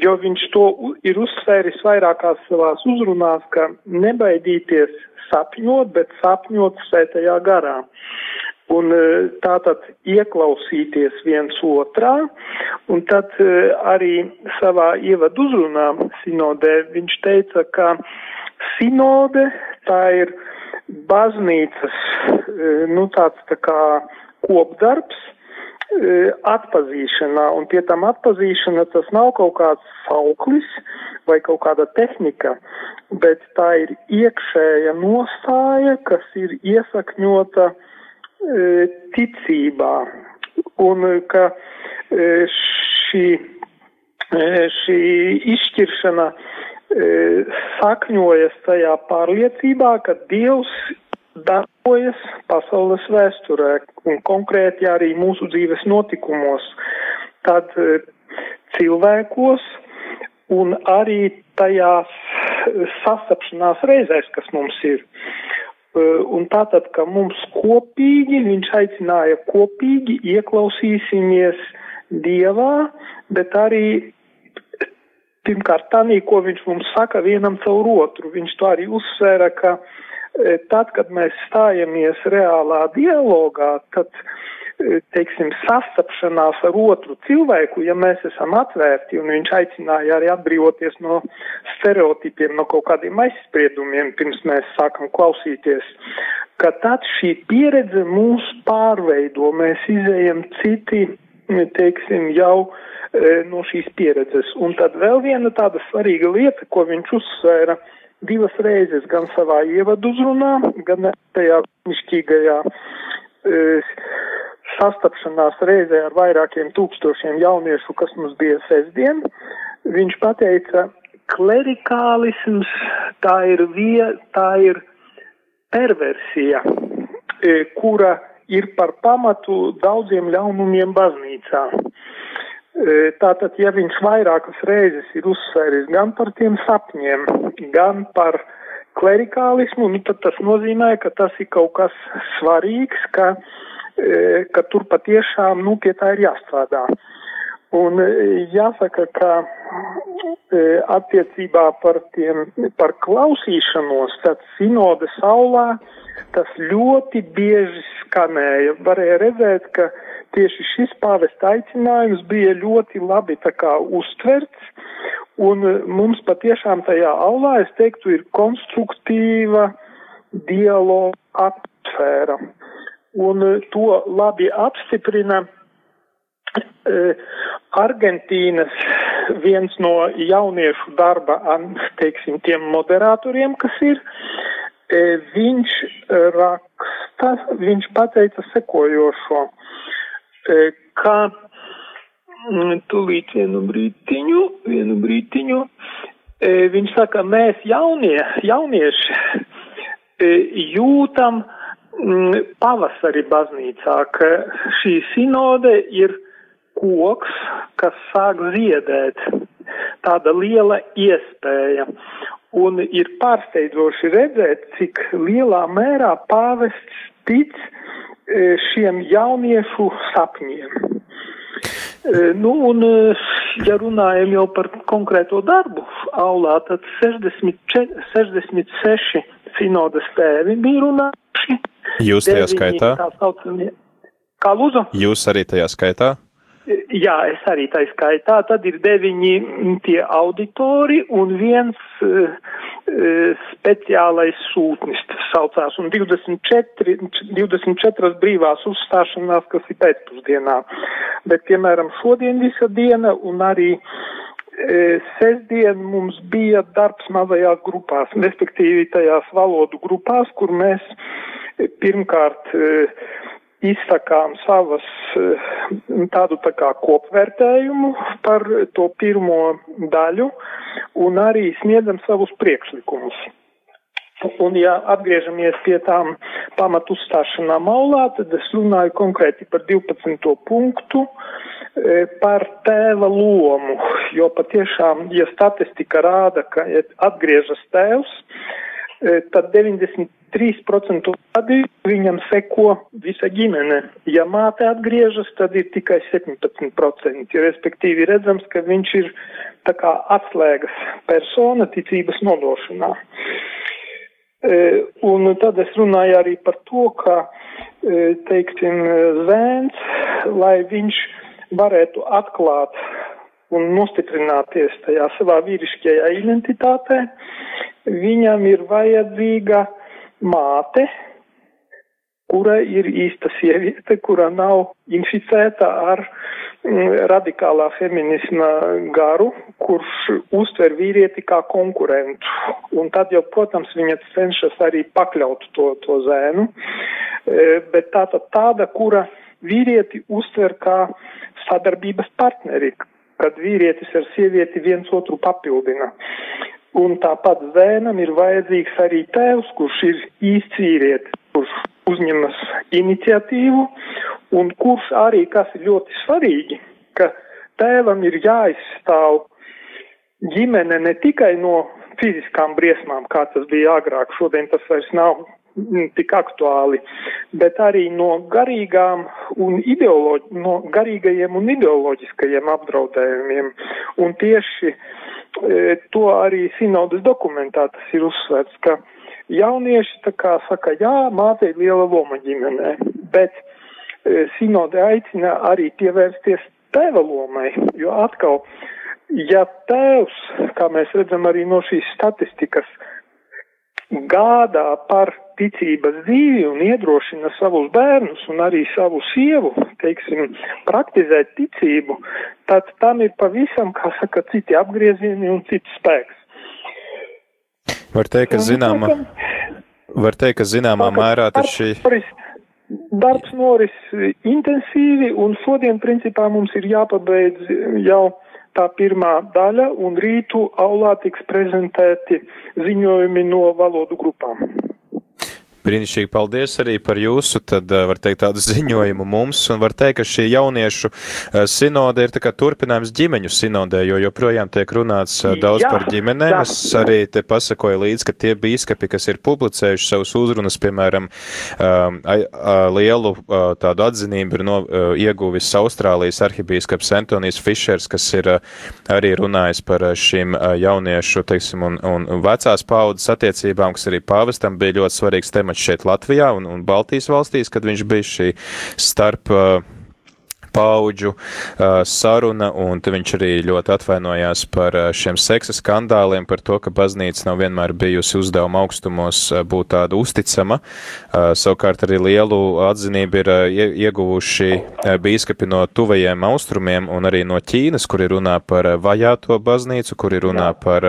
jo viņš to ir uzsvēris vairākās savās uzrunās, ka nebaidīties sapņot, bet sapņot svētajā garā. Un e, tātad ieklausīties viens otrā, un tad e, arī savā ievadu uzrunā sinodē viņš teica, ka sinode tā ir baznīcas, e, nu tāds tā kā kopdarbs, atpazīšanā, un pie tam atpazīšana tas nav kaut kāds sauklis vai kaut kāda tehnika, bet tā ir iekšēja nostāja, kas ir iesakņota E, ticībā. Un ka e, šī, e, šī izšķiršana sakņojas tajā pārliecībā, ka Dievs darbojas pasaules vēsturē un konkrēti arī mūsu dzīves notikumos, tad cilvēkos un arī tajās sastapšanās reizēs, kas mums ir. Un tātad, ka mums kopīgi, viņš aicināja kopīgi ieklausīsimies Dievā, bet arī pirmkārt tanī, ko viņš mums saka vienam caur otru. Viņš to arī uzsvēra, ka eh, tad, kad mēs stājamies reālā dialogā, tad teiksim, sastapšanās ar otru cilvēku, ja mēs esam atvērti, un viņš aicināja arī atbrīvoties no stereotipiem, no kaut kādiem aizspriedumiem, pirms mēs sākam klausīties, ka tad šī pieredze mūs pārveido, mēs izējam citi, teiksim, jau e, no šīs pieredzes. Un tad vēl viena tāda svarīga lieta, ko viņš uzsvēra divas reizes, gan savā ievadu uzrunā, gan tajā mišķīgajā e, sastapšanās reizē ar vairākiem tūkstošiem jauniešu, kas mums bija sestdien, viņš pateica, klerikālisms tā ir, vie, tā ir perversija, e, kura ir par pamatu daudziem ļaunumiem baznīcā. E, tātad, ja viņš vairākas reizes ir uzsvēris gan par tiem sapņiem, gan par klerikālismu, nu, tad tas nozīmē, ka tas ir kaut kas svarīgs, ka uh, E, ka tur patiešām, nu, pie tā ir jāstrādā. Un e, jāsaka, ka e, attiecībā par tiem, par klausīšanos, tad sinode saulā tas ļoti bieži skanēja. Varēja redzēt, ka tieši šis pāvesta aicinājums bija ļoti labi tā kā uztverts, un mums patiešām tajā aulā, es teiktu, ir konstruktīva dialoga atmosfēra un to labi apstiprina Argentīnas viens no jauniešu darba, teiksim, tiem moderatoriem, kas ir, viņš raksta, viņš pateica sekojošo, ka mm, tūlīt vienu brītiņu, vienu brītiņu, viņš saka, mēs jaunie, jaunieši jūtam, Mm, pavasari baznīcā, ka šī sinode ir koks, kas sāk ziedēt. Tāda liela iespēja. Un ir pārsteidzoši redzēt, cik lielā mērā pāvests tic e, šiem jauniešu sapņiem. E, nu, un, e, ja runājam jau par konkrēto darbu aulā, tad 64, 66 sinodas tēvi bija runājuši Jūs tajā skaitā? Saucamie, kā lūdzu? Jūs arī tajā skaitā? Jā, es arī tā skaitā. Tad ir deviņi tie auditori un viens uh, speciālais sūtnis, tas saucās, un 24, 24 brīvās uzstāšanās, kas ir pēcpusdienā. Bet, piemēram, šodien visa diena un arī uh, sestdien mums bija darbs mazajās grupās, respektīvi tajās valodu grupās, kur mēs pirmkārt e, izsakām savas eh, tādu tā kā kopvērtējumu par to pirmo daļu un arī sniedzam savus priekšlikumus. Un, ja atgriežamies pie tām pamatu uzstāšanām aulā, tad es runāju konkrēti par 12. punktu, e, par tēva lomu, jo patiešām, ja statistika rāda, ka atgriežas tēvs, tad 93% gadījumu viņam seko visa ģimene. Ja māte atgriežas, tad ir tikai 17%, respektīvi redzams, ka viņš ir tā kā atslēgas persona ticības nodošanā. E, un tad es runāju arī par to, ka, e, teiksim, zēns, lai viņš varētu atklāt un nostiprināties tajā savā vīrišķajā identitātē, viņam ir vajadzīga māte, kura ir īsta sieviete, kura nav inficēta ar mm, radikālā feminisma garu, kurš uztver vīrieti kā konkurentu. Un tad jau, protams, viņa cenšas arī pakļaut to, to zēnu, e, bet tātad tāda, kura vīrieti uztver kā sadarbības partneri, kad vīrietis ar sievieti viens otru papildina. Un tāpat zēnam ir vajadzīgs arī tēvs, kurš ir īsts vīrietis, kurš uzņemas iniciatīvu un kurš arī, kas ir ļoti svarīgi, ka tēvam ir jāizstāv ģimene ne tikai no fiziskām briesmām, kā tas bija agrāk, šodien tas vairs nav tik aktuāli, bet arī no garīgām un ideoloģi, no garīgajiem un ideoloģiskajiem apdraudējumiem. Un tieši e, to arī sinodas dokumentā tas ir uzsvērts, ka jaunieši tā kā saka, jā, māte ir liela loma ģimenē, bet e, sinode aicina arī pievērsties tēva lomai, jo atkal, ja tēvs, kā mēs redzam arī no šīs statistikas, gādā par ticības dzīvi un iedrošina savus bērnus un arī savu sievu, teiksim, praktizēt ticību, tad tam ir pavisam, kā saka, citi apgriezieni un cits spēks. Var teikt, ka zināmā, var teikt, ka zināmā mērā tas šī. Darbs noris intensīvi, un šodien, principā, mums ir jāpabeidz jau tā pirmā daļa, un rītu aulā tiks prezentēti ziņojumi no valodu grupām. Brīnišķīgi, paldies arī par jūsu, tad eh, var teikt tādu ziņojumu mums, un var teikt, ka šī jauniešu eh, sinode ir tā kā turpinājums ģimeņu sinodē, jo joprojām tiek runāts eh, daudz jā, par ģimenēm. Es arī te pasakoju līdz, ka tie bīskapi, kas ir publicējuši savus uzrunas, piemēram, lielu tādu atzinību ir no, ieguvis Austrālijas arhibīskaps Antonijs Fišers, kas ir arī runājis par šīm jauniešu, teiksim, un, un vecās paudzes attiecībām, kas arī pāvestam bija ļoti svarīgs temats temats šeit Latvijā un, un Baltijas valstīs, kad viņš bija šī starp uh, paudžu uh, saruna, un viņš arī ļoti atvainojās par uh, šiem seksa skandāliem, par to, ka baznīca nav vienmēr bijusi uzdevuma augstumos uh, būt tāda uzticama. Uh, savukārt arī lielu atzinību ir uh, ieguvuši bīskapi no tuvajiem austrumiem un arī no Ķīnas, kuri runā par vajāto baznīcu, kuri runā par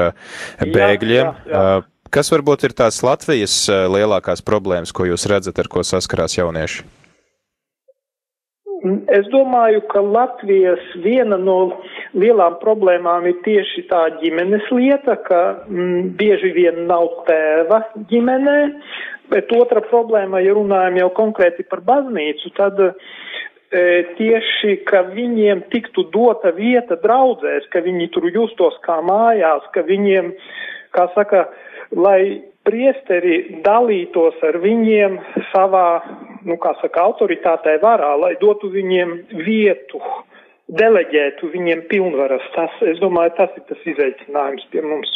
bēgļiem. Jā, jā, jā. Kas varbūt ir tās Latvijas eh, lielākās problēmas, ko jūs redzat, ar ko saskarās jaunieši? Es domāju, ka Latvijas viena no lielām problēmām ir tieši tā ģimenes lieta, ka mm, bieži vien nav tēva ģimenē, bet otra problēma, ja runājam jau konkrēti par baznīcu, tad e, tieši, ka viņiem tiktu dota vieta draudzēs, ka viņi tur justos kā mājās, ka viņiem, kā saka, lai priesteri dalītos ar viņiem savā, nu, kā saka, autoritātē varā, lai dotu viņiem vietu deleģētu viņiem pilnvaras. Tas, es domāju, tas ir tas izaicinājums pie mums.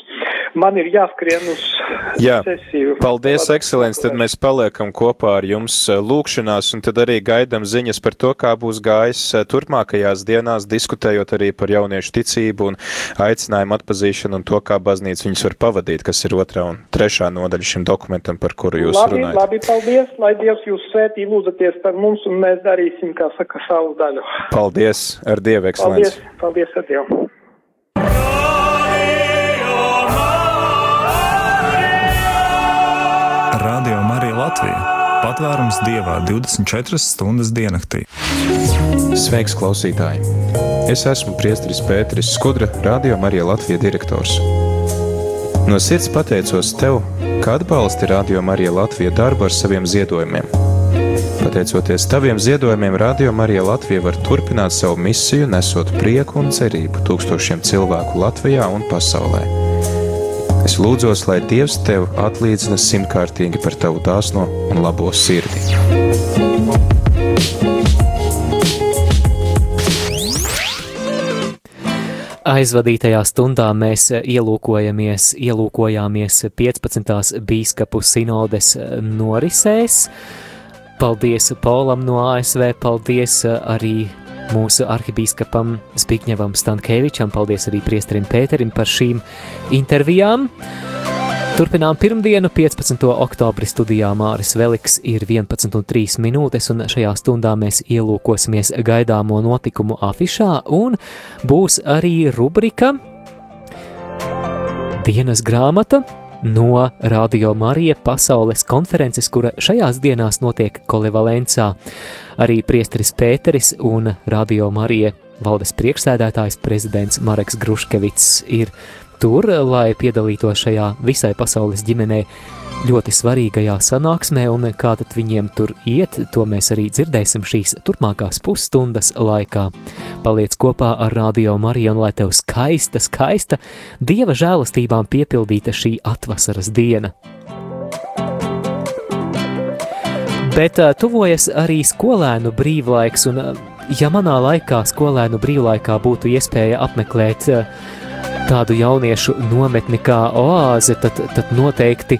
Man ir jāskrien uz Jā, sesiju. Paldies, ekscelents, tad mēs paliekam kopā ar jums eh, lūkšanās un tad arī gaidam ziņas par to, kā būs gājis eh, turpmākajās dienās, diskutējot arī par jauniešu ticību un aicinājumu atpazīšanu un to, kā baznīca viņus var pavadīt, kas ir otrā un trešā nodaļa šim dokumentam, par kuru jūs labi, runājat. Labi, paldies, lai Dievs jūs svētī lūdzaties par mums un mēs darīsim, kā saka, savu daļu. Paldies! Ar Dievu, ekscelents! Paldies, paldies ar Dievu! Radio Marija Latvija Patvērums Dievā 24 stundas diennaktī. Sveiks, klausītāji! Es esmu Priesteris Pēteris Skudra, Radio Marija Latvijas direktors. No sirds pateicos tev, ka atbalsti Radio Marija Latvijas darbu ar saviem ziedojumiem. Pateicoties taviem ziedojumiem, Radio Marija Latvija var turpināt savu misiju, nesot prieku un cerību tūkstošiem cilvēku Latvijā un pasaulē. Es lūdzos, lai Dievs tev atlīdzina simtkārtīgi par tavu dāsno un labo sirdi. Aizvadītajā stundā mēs ielūkojamies, ielūkojāmies 15. bīskapu sinodes norisēs. Paldies Polam no ASV, paldies arī mūsu arhibīskapam Zbigņevam Stankēvičam, paldies arī priesterim Pēterim par šīm intervijām. Turpinām pirmdienu, 15. oktobri studijā Māris Veliks ir 11,3 minūtes, un šajā stundā mēs ielūkosimies gaidāmo notikumu afišā, un būs arī rubrika Dienas grāmata no Radio Marija pasaules konferences, kura šajās dienās notiek Kolevalencā. Arī priesteris Pēteris un Radio Marija valdes priekšsēdētājs prezidents Mareks Gruškevits ir tur, lai piedalītos šajā visai pasaules ģimenē ļoti svarīgajā sanāksmē, un kā tad viņiem tur iet, to mēs arī dzirdēsim šīs turpmākās pusstundas laikā. Paliec kopā ar Radio Mariju, un lai tev skaista, skaista, Dieva žēlastībām piepildīta šī atvasaras diena. Bet uh, tuvojas arī skolēnu brīvlaiks, un uh, ja manā laikā skolēnu brīvlaikā būtu iespēja apmeklēt uh, tādu jauniešu nometni kā oāze, tad, tad noteikti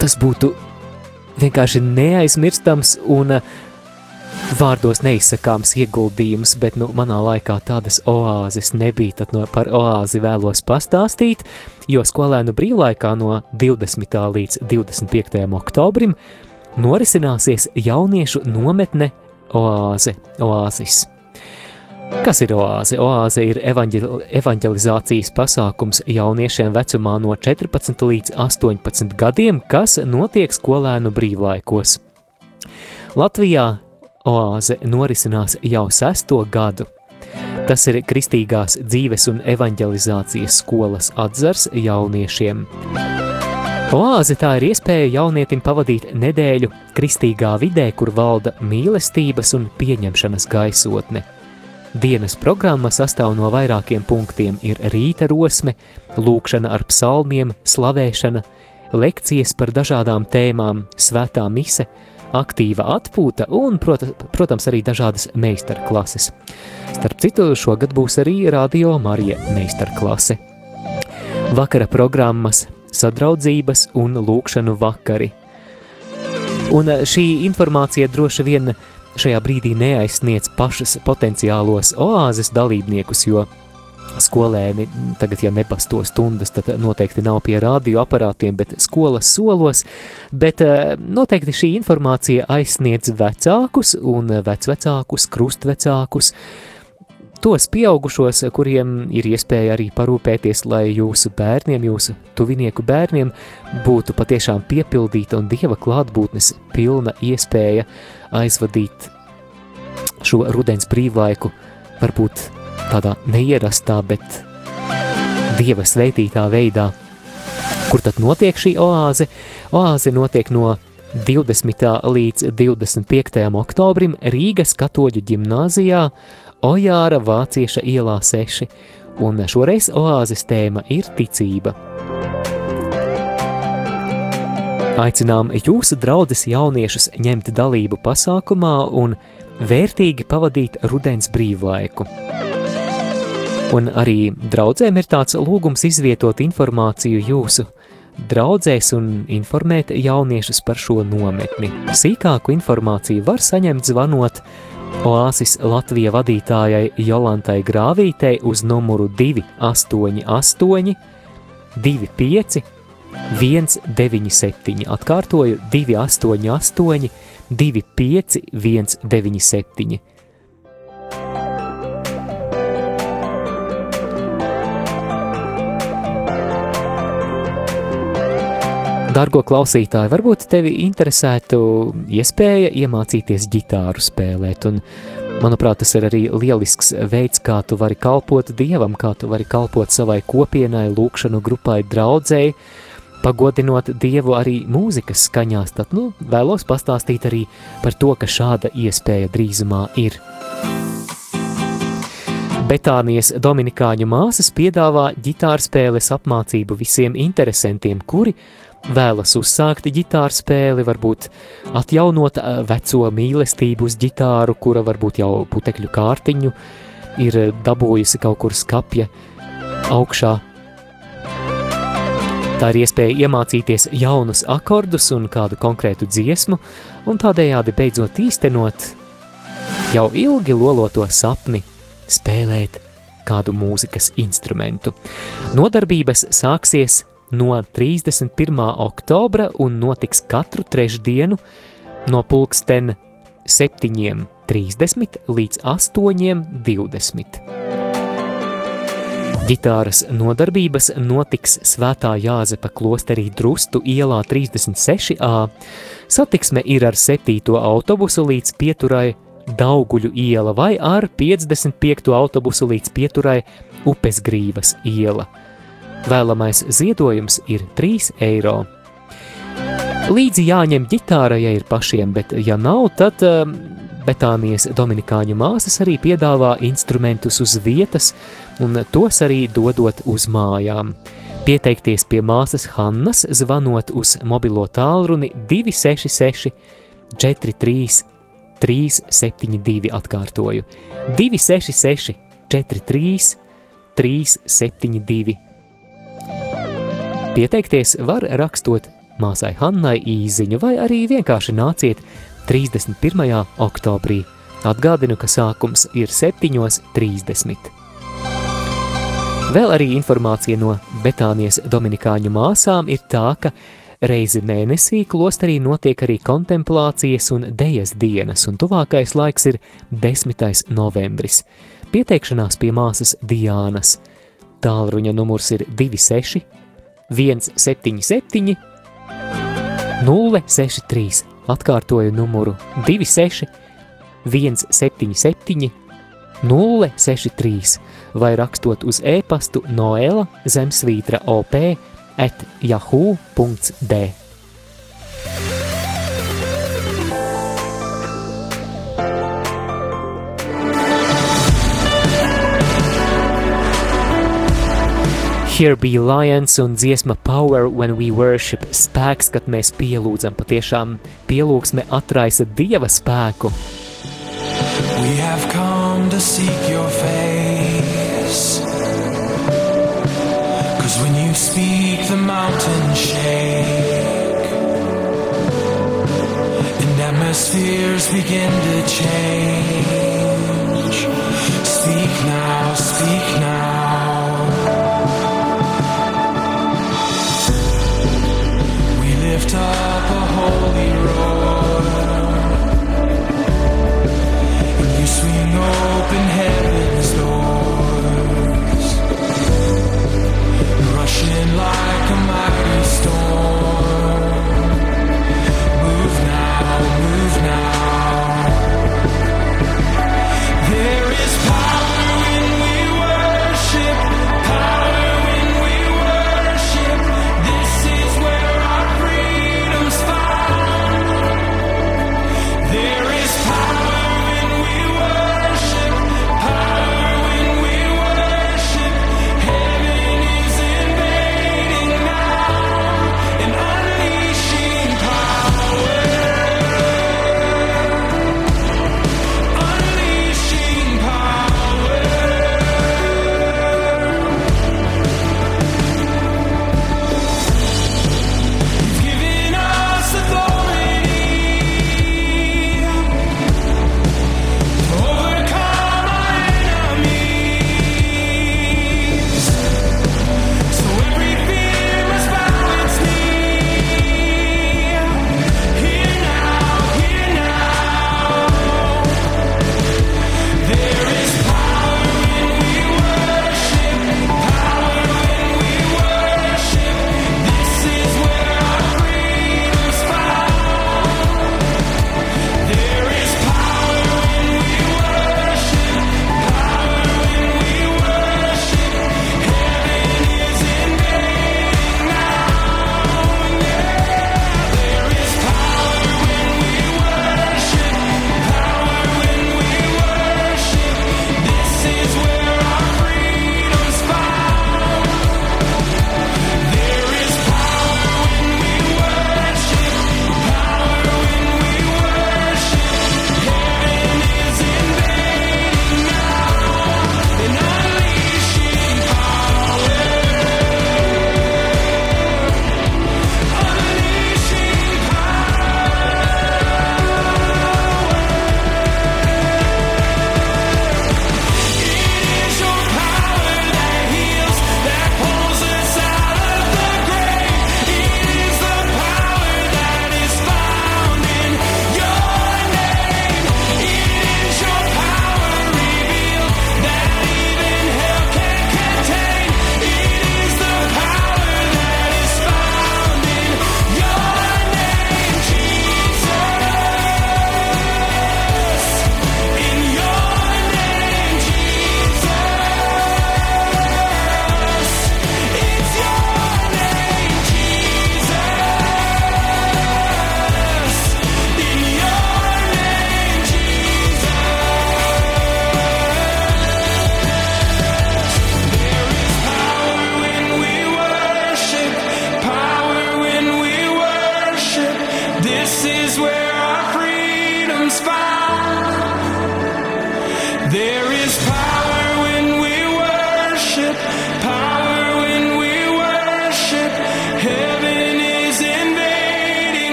tas būtu vienkārši neaizmirstams un uh, vārdos neizsakāms ieguldījums, bet nu, manā laikā tādas oāzes nebija. Tad no, par oāzi vēlos pastāstīt, jo skolēnu brīvlaikā no 20. līdz 25. oktobrim norisināsies jauniešu nometne oāze, oāzis. Kas ir oāze? Oāze ir evaņģel, evaņģelizācijas pasākums jauniešiem vecumā no 14 līdz 18 gadiem, kas notiek skolēnu brīvlaikos. Latvijā oāze norisinās jau sesto gadu. Tas ir kristīgās dzīves un evaņģelizācijas skolas atzars jauniešiem. Oāze tā ir iespēja jaunietim pavadīt nedēļu kristīgā vidē, kur valda mīlestības un pieņemšanas gaisotne. Dienas programma sastāv no vairākiem punktiem - ir rīta rosme, lūkšana ar psalmiem, slavēšana, lekcijas par dažādām tēmām, svētā mise, aktīva atpūta un, prot, protams, arī dažādas meistarklases. Starp citu, šogad būs arī Radio Marija meistarklase. Vakara programmas, sadraudzības un lūkšanu vakari. Un šī informācija droši vien šajā brīdī neaizsniedz pašas potenciālos oāzes dalībniekus, jo skolēni tagad, ja nepasto stundas, tad noteikti nav pie radioaparātiem, bet skolas solos, bet eh, noteikti šī informācija aizsniedz vecākus un vecvecākus, krustvecākus, tos pieaugušos, kuriem ir iespēja arī parūpēties, lai jūsu bērniem, jūsu tuvinieku bērniem būtu patiešām piepildīta un dieva klātbūtnes pilna iespēja aizvadīt šo rudens brīvlaiku, varbūt tādā neierastā, bet dieva svētītā veidā. Kur tad notiek šī oāze? Oāze notiek no 20. līdz 25. oktobrim Rīgas katoļu ģimnāzijā Ojāra Vācieša ielā 6, un šoreiz oāzes tēma ir ticība. Aicinām jūsu draugus jauniešus ņemt dalību pasākumā un vērtīgi pavadīt rudens brīvlaiku. Un arī draudzēm ir tāds lūgums izvietot informāciju jūsu draudzēs un informēt jauniešus par šo nometni. Sīkāku informāciju var saņemt zvanot Oāsis Latvija vadītājai Jolantai Grāvītei uz numuru 288 25 197. Atkārtoju 288 25 197. Dargo klausītāji, varbūt tevi interesētu iespēja iemācīties ģitāru spēlēt, un, manuprāt, tas ir arī lielisks veids, kā tu vari kalpot Dievam, kā tu vari kalpot savai kopienai, lūkšanu grupai, draudzēji, pagodinot Dievu arī mūzikas skaņās, tad, nu, vēlos pastāstīt arī par to, ka šāda iespēja drīzumā ir. Betānijas Dominikāņu māsas piedāvā ģitārspēles apmācību visiem interesantiem, kuri vēlas uzsākt ģitāru spēli, varbūt atjaunot eh, veco mīlestību uz ģitāru, kura varbūt jau putekļu kārtiņu ir dabūjusi kaut kur skapja augšā. Tā ir iespēja iemācīties jaunus akordus un kādu konkrētu dziesmu, un tādējādi beidzot īstenot jau ilgi loloto sapni spēlēt kādu mūzikas instrumentu. Nodarbības sāksies no 31. oktobra un notiks katru trešdienu no pulksten 7.30 līdz 8.20. Gitāras nodarbības notiks Svētā Jāzepa klosterī Drustu ielā 36a. Satiksme ir ar 7. autobusu līdz pieturai Dauguļu iela vai ar 55. autobusu līdz pieturai Upesgrīvas iela. Vēlamais ziedojums ir 3 eiro. Līdzi jāņem ģitāra, ja ir pašiem, bet ja nav, tad uh, Betānijas Dominikāņu māsas arī piedāvā instrumentus uz vietas un tos arī dodot uz mājām. Pieteikties pie māsas Hannas zvanot uz mobilo tālruni 266 43 372 atkārtoju 266 43 372. Pieteikties var rakstot māsai Hannai īziņu vai arī vienkārši nāciet 31. oktobrī. Atgādinu, ka sākums ir 7.30. Vēl arī informācija no Betānijas Dominikāņu māsām ir tā, ka Reizi mēnesī klosterī notiek arī kontemplācijas un dejas dienas, un tuvākais laiks ir 10. novembris. Pieteikšanās pie māsas Diānas. Tālruņa numurs ir 26 177 063. Atkārtoju numuru 26 177 063 vai rakstot uz e-pastu Noela Zemsvītra OP at yahoo.d. Here be lions un dziesma Power when we worship spēks, kad mēs pielūdzam, patiešām pielūgsme atraisa Dieva spēku. We have come to seek your face. Cause when you speak the mountains shake. And atmospheres begin to change. Speak now, speak now up a holy roar And you swing open heaven's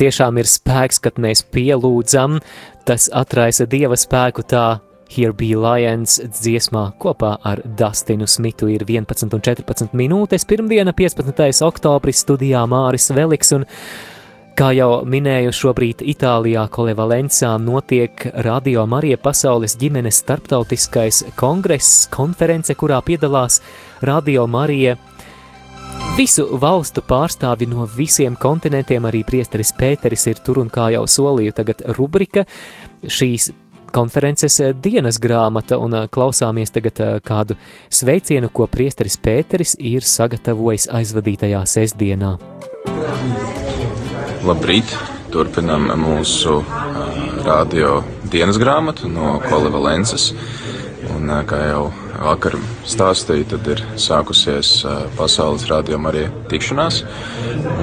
tiešām ir spēks, kad mēs pielūdzam, tas atraisa dieva spēku tā. Here Be Lions dziesmā kopā ar Dustinu Smitu ir 11 un 14 minūtes. Pirmdiena, 15. oktobris, studijā Māris Veliks. Un, kā jau minēju, šobrīd Itālijā, Kolevalencā notiek Radio Marija Pasaules ģimenes starptautiskais kongress, konference, kurā piedalās Radio Marija Visu valstu pārstāvi no visiem kontinentiem, arī priesteris Pēteris ir tur un kā jau solīju, tagad rubrika šīs konferences dienas grāmata un klausāmies tagad kādu sveicienu, ko priesteris Pēteris ir sagatavojis aizvadītajā sestdienā. Labrīt! Turpinam mūsu uh, radio dienas grāmatu no Kolivalences. Un, uh, kā jau vakar stāstīju, tad ir sākusies pasaules rādījuma arī tikšanās.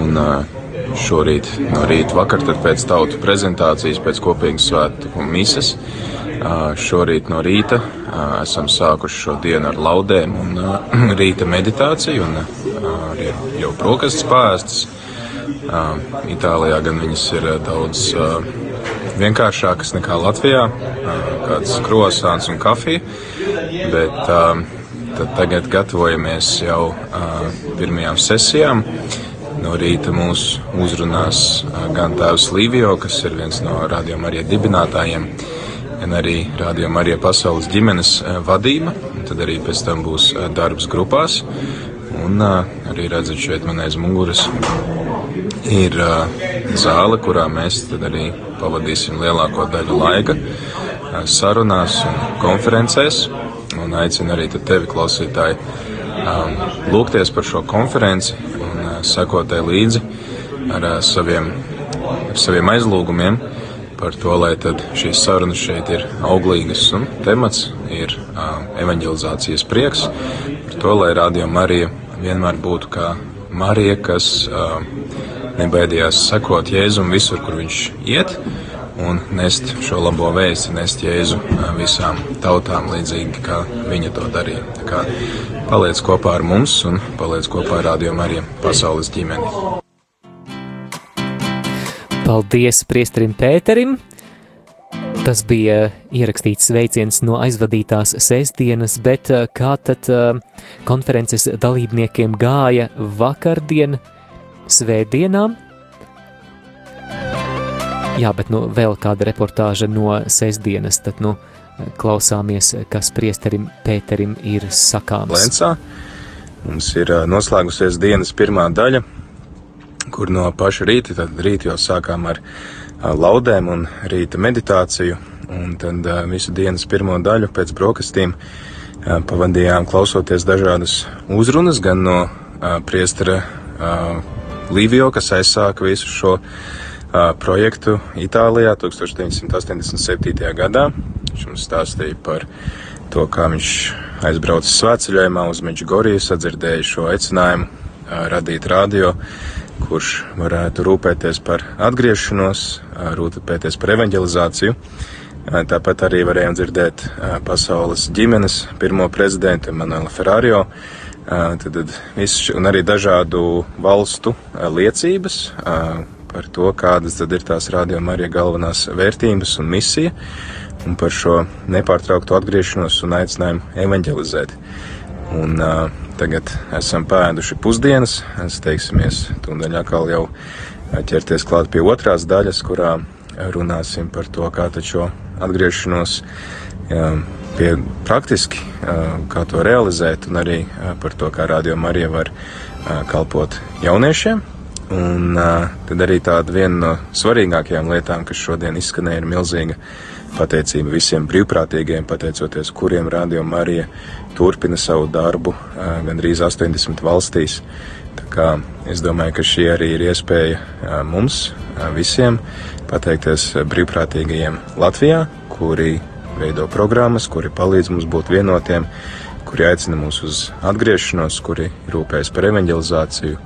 Un, šorīt no rīta vakar, tad pēc tautu prezentācijas, pēc kopīgas svētku mises. Šorīt no rīta esam sākuši šo dienu ar laudēm un rīta meditāciju un arī jau brokastis pārēstas. Itālijā gan viņas ir daudz vienkāršākas nekā Latvijā, kāds krosāns un kafija bet uh, tagad gatavojamies jau pirmajām sesijām. No rīta mūs uzrunās gan tēvs Līvio, kas ir viens no Radio Marija dibinātājiem, gan arī Radio Marija pasaules ģimenes vadība. Tad arī pēc tam būs darbs grupās. Un arī redzat šeit man aiz muguras. Ir zāle, kurā mēs arī pavadīsim lielāko daļu laika sarunās un konferencēs. Un aicinu arī tevi, klausītāji, lūgties par šo konferenci un uh, sekotē līdzi ar saviem, ar saviem aizlūgumiem par to, lai šīs sarunas šeit ir auglīgas un temats ir uh, evanģelizācijas prieks, par to, lai Radio Marija vienmēr būtu kā Marija, kas uh, nebaidījās sekot Jēzum visur, kur viņš iet un nest šo labo vēstu, nest Jēzu visām tautām līdzīgi, kā viņa to darīja. Tā kā paliec kopā ar mums un paliec kopā ar rādījumu arī pasaules ģimeni. Paldies priesterim Pēterim! Tas bija ierakstīts sveiciens no aizvadītās sestdienas, bet kā tad konferences dalībniekiem gāja vakardien, svētdienām? Jā, bet nu, vēl kāda reportāža no sestdienas, tad nu, klausāmies, kas priesterim Pēterim ir sakāms. Lensā mums ir noslēgusies dienas pirmā daļa, kur no paša rīta, tad rīt jau sākām ar laudēm un rīta meditāciju, un tad visu dienas pirmo daļu pēc brokastīm pavadījām klausoties dažādas uzrunas, gan no priestera Līvio, kas aizsāka visu šo projektu Itālijā 1987. gadā. Viņš mums stāstīja par to, kā viņš aizbraucis svētceļojumā uz Meģigoriju, sadzirdēja šo aicinājumu radīt radio, kurš varētu rūpēties par atgriešanos, rūpēties par evanģelizāciju. Tāpat arī varējām dzirdēt pasaules ģimenes pirmo prezidentu Emanuelu Ferrario, tad, tad visu, un arī dažādu valstu liecības, par to, kādas tad ir tās rādījuma arī galvenās vērtības un misija, un par šo nepārtrauktu atgriešanos un aicinājumu evanģelizēt. Un, uh, tagad esam pēduši pusdienas, es teiksimies tūdaļ atkal jau ķerties klāt pie otrās daļas, kurā runāsim par to, kā šo atgriešanos pie praktiski, kā to realizēt, un arī par to, kā Radio Marija var kalpot jauniešiem, Un tad arī tāda viena no svarīgākajām lietām, kas šodien izskanēja, ir milzīga pateicība visiem brīvprātīgiem, pateicoties kuriem Radio Marija turpina savu darbu gandrīz 80 valstīs. Tā kā es domāju, ka šī arī ir iespēja mums visiem pateikties brīvprātīgajiem Latvijā, kuri veido programmas, kuri palīdz mums būt vienotiem, kuri aicina mūs uz atgriešanos, kuri rūpējas par evanģelizāciju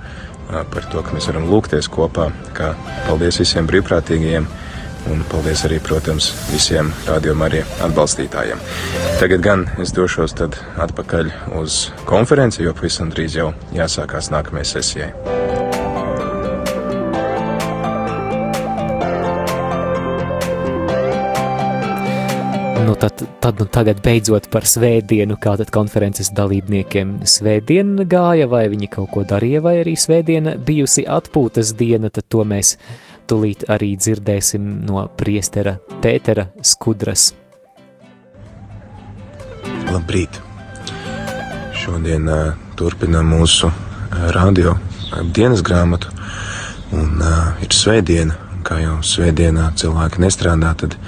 par to, ka mēs varam lūgties kopā. Kā paldies visiem brīvprātīgajiem Un paldies arī, protams, visiem rādījuma arī atbalstītājiem. Tagad gan es došos tad atpakaļ uz konferenci, jo pavisam drīz jau jāsākās nākamajai sesijai. Nu, tad, tad nu tagad beidzot par svētdienu, kā tad konferences dalībniekiem svētdiena gāja, vai viņi kaut ko darīja, vai arī svētdiena bijusi atpūtas diena, tad to mēs tulīt arī dzirdēsim no priestera Pētera Skudras. Labrīt! Šodien uh, turpinām mūsu uh, radio uh, dienas grāmatu, un uh, ir svētdiena, un kā jau svētdienā cilvēki nestrādā, tad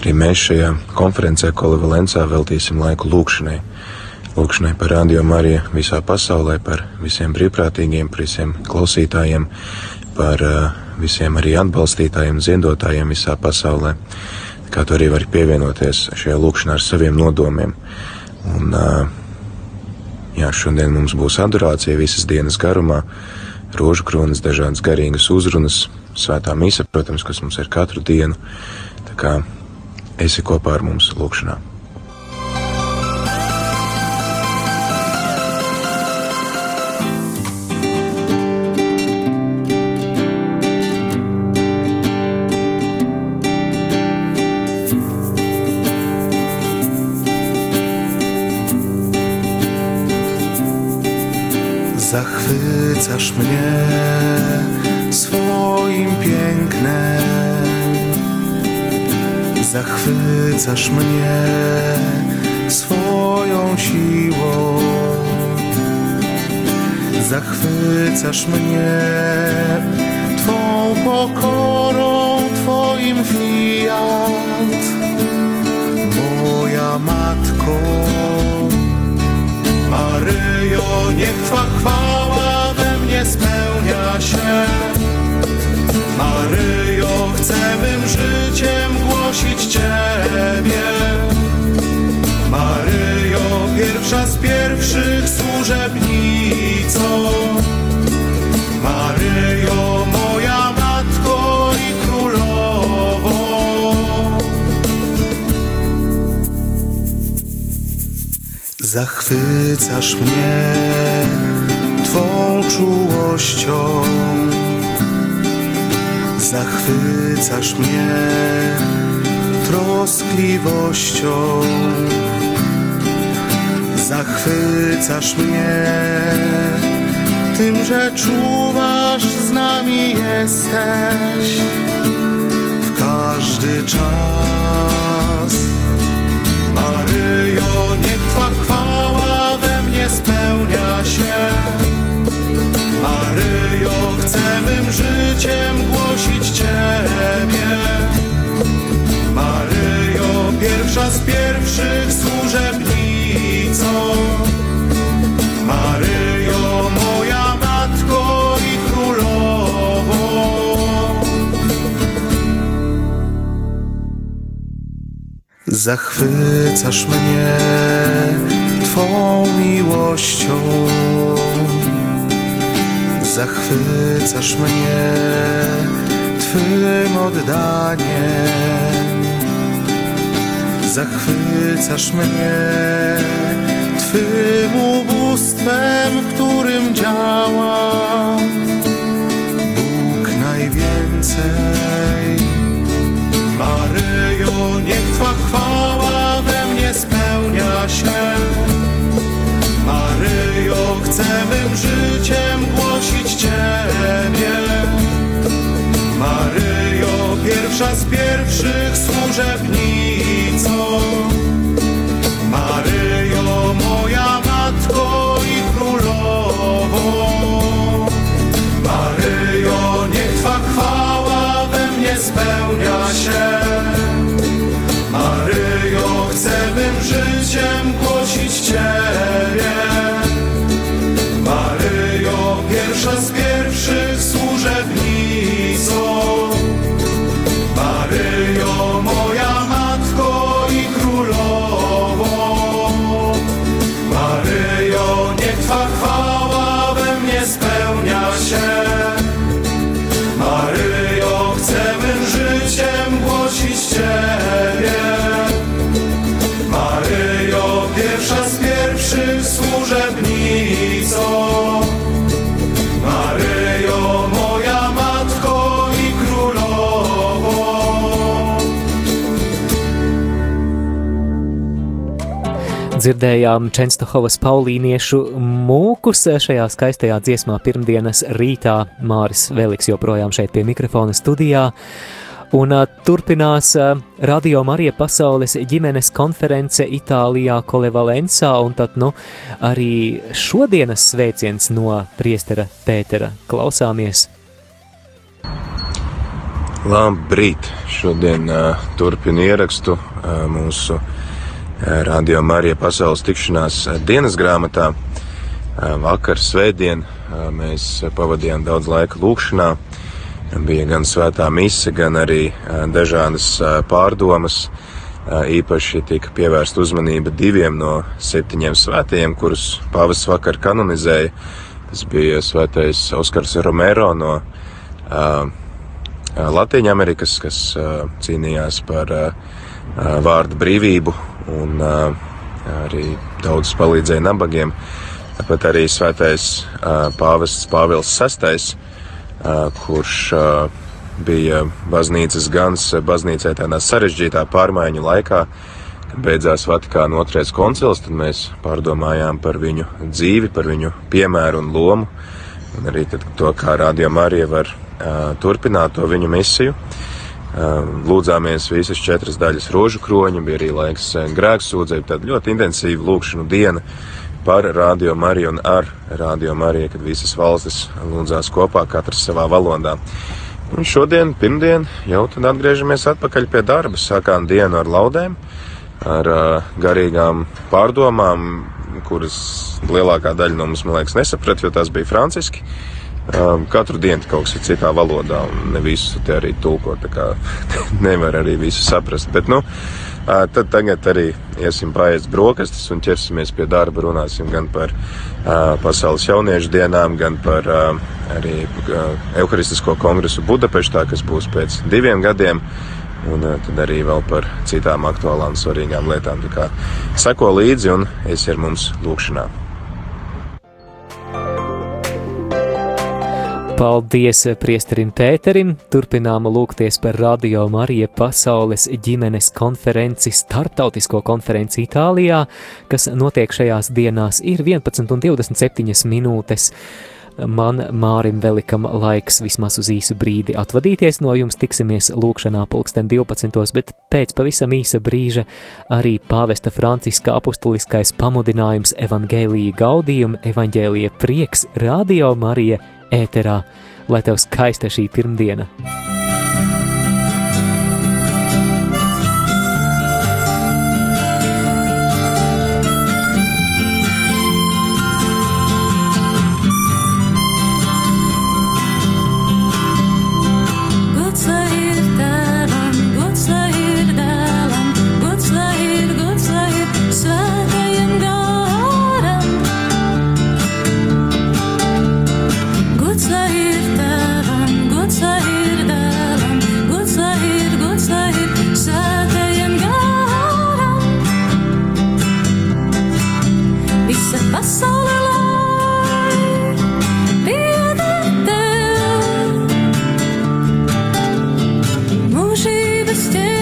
arī mēs šajā konferencē Kolivalencā veltīsim laiku lūkšanai. Lūkšanai par radio Mariju visā pasaulē, par visiem brīvprātīgiem, par visiem klausītājiem, par uh, visiem arī atbalstītājiem, ziedotājiem visā pasaulē. Kā tu arī vari pievienoties šajā lūkšanā ar saviem nodomiem. Un, jā, šodien mums būs adorācija visas dienas garumā, rožu kronas, dažādas garīgas uzrunas, svētā mīsa, protams, kas mums ir katru dienu. Tā kā esi kopā ar mums lūkšanā. Zachwycasz mnie swoją siłą, zachwycasz mnie Twą pokorą, Twoim fiat, moja matko. Maryjo, niech Twa chwała we mnie spełnia się. Zachwycasz mnie Twą czułością, zachwycasz mnie troskliwością, zachwycasz mnie tym, że czuwasz z nami jesteś w każdy czas. Maryjo, chwała spełnia się. Maryjo, chcę mym życiem głosić Ciebie. Maryjo, pierwsza z pierwszych służebnicą. Maryjo, moja matko i królowo. Zachwycasz mnie Twą miłością, zachwycasz mnie Twym oddaniem, zachwycasz mnie Twym ubóstwem, w którym działa Mym życiem głosić Ciebie. Maryjo, pierwsza z pierwszych służebnicą. Dzirdējām Čenstohovas paulīniešu mūkus šajā skaistajā dziesmā pirmdienas rītā. Māris Veliks joprojām šeit pie mikrofona studijā. Un uh, turpinās uh, Radio Marija pasaules ģimenes konference Itālijā, Kolevalencā, un tad, nu, arī šodienas sveiciens no priestera Pētera. Klausāmies! Labrīt! Šodien uh, turpinu ierakstu uh, mūsu uh, Radio Marija pasaules tikšanās uh, dienas grāmatā. Uh, vakar svētdien uh, mēs pavadījām daudz laika lūkšanā. Bija gan svētā mise, gan arī dažādas pārdomas. Īpaši tika pievērsta uzmanība diviem no septiņiem svētajiem, kurus pāvis vakar kanonizēja. Tas bija svētais Oskars Romero no Latvijas Amerikas, kas cīnījās par vārdu brīvību un arī daudz palīdzēja nabagiem. Tāpat arī svētais pāvests Pāvils VI kurš bija baznīcas gans baznīcai tādā sarežģītā pārmaiņu laikā. Kad beidzās Vatikāna otrais koncils, tad mēs pārdomājām par viņu dzīvi, par viņu piemēru un lomu, un arī tad, to, kā Radio Marija var uh, turpināt to viņu misiju. Uh, lūdzāmies visas četras daļas rožu kroņa, bija arī laiks grēksūdzēji, tad ļoti intensīva lūkšanu diena. Uh, par Radio Mariju un ar Radio Mariju, kad visas valstis lūdzās kopā, katrs savā valodā. Un šodien, pirmdien, jau tad atgriežamies atpakaļ pie darba. Sākām dienu ar laudēm, ar uh, garīgām pārdomām, kuras lielākā daļa no mums, man liekas, nesaprat, jo tās bija franciski. Um, katru dienu kaut kas ir citā valodā, un ne visu te arī tulko, nevar arī visu saprast. Bet, nu, uh, Tad tagad arī iesim pāriest brokastis un ķersimies pie darba. Runāsim gan par uh, pasaules jauniešu dienām, gan par uh, arī uh, Euharistisko kongresu Budapeštā, kas būs pēc diviem gadiem. Un uh, tad arī vēl par citām aktuālām, svarīgām lietām. Tā kā seko līdzi un esi ar mums lūkšanā. Paldies priesterim Pēterim. Turpinām lūgties par Radio Marija pasaules ģimenes konferenci, startautisko konferenci Itālijā, kas notiek šajās dienās ir 11 un 27 minūtes. Man Mārim Velikam laiks vismaz uz īsu brīdi atvadīties no jums, tiksimies lūkšanā pulksten 12, bet pēc pavisam īsa brīža arī pāvesta Franciska apustuliskais pamudinājums Evangēlija gaudījuma, Evangēlija prieks, Radio Marija ēterā, lai tev skaista šī pirmdiena! Still.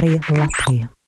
Radio Marija Latvija.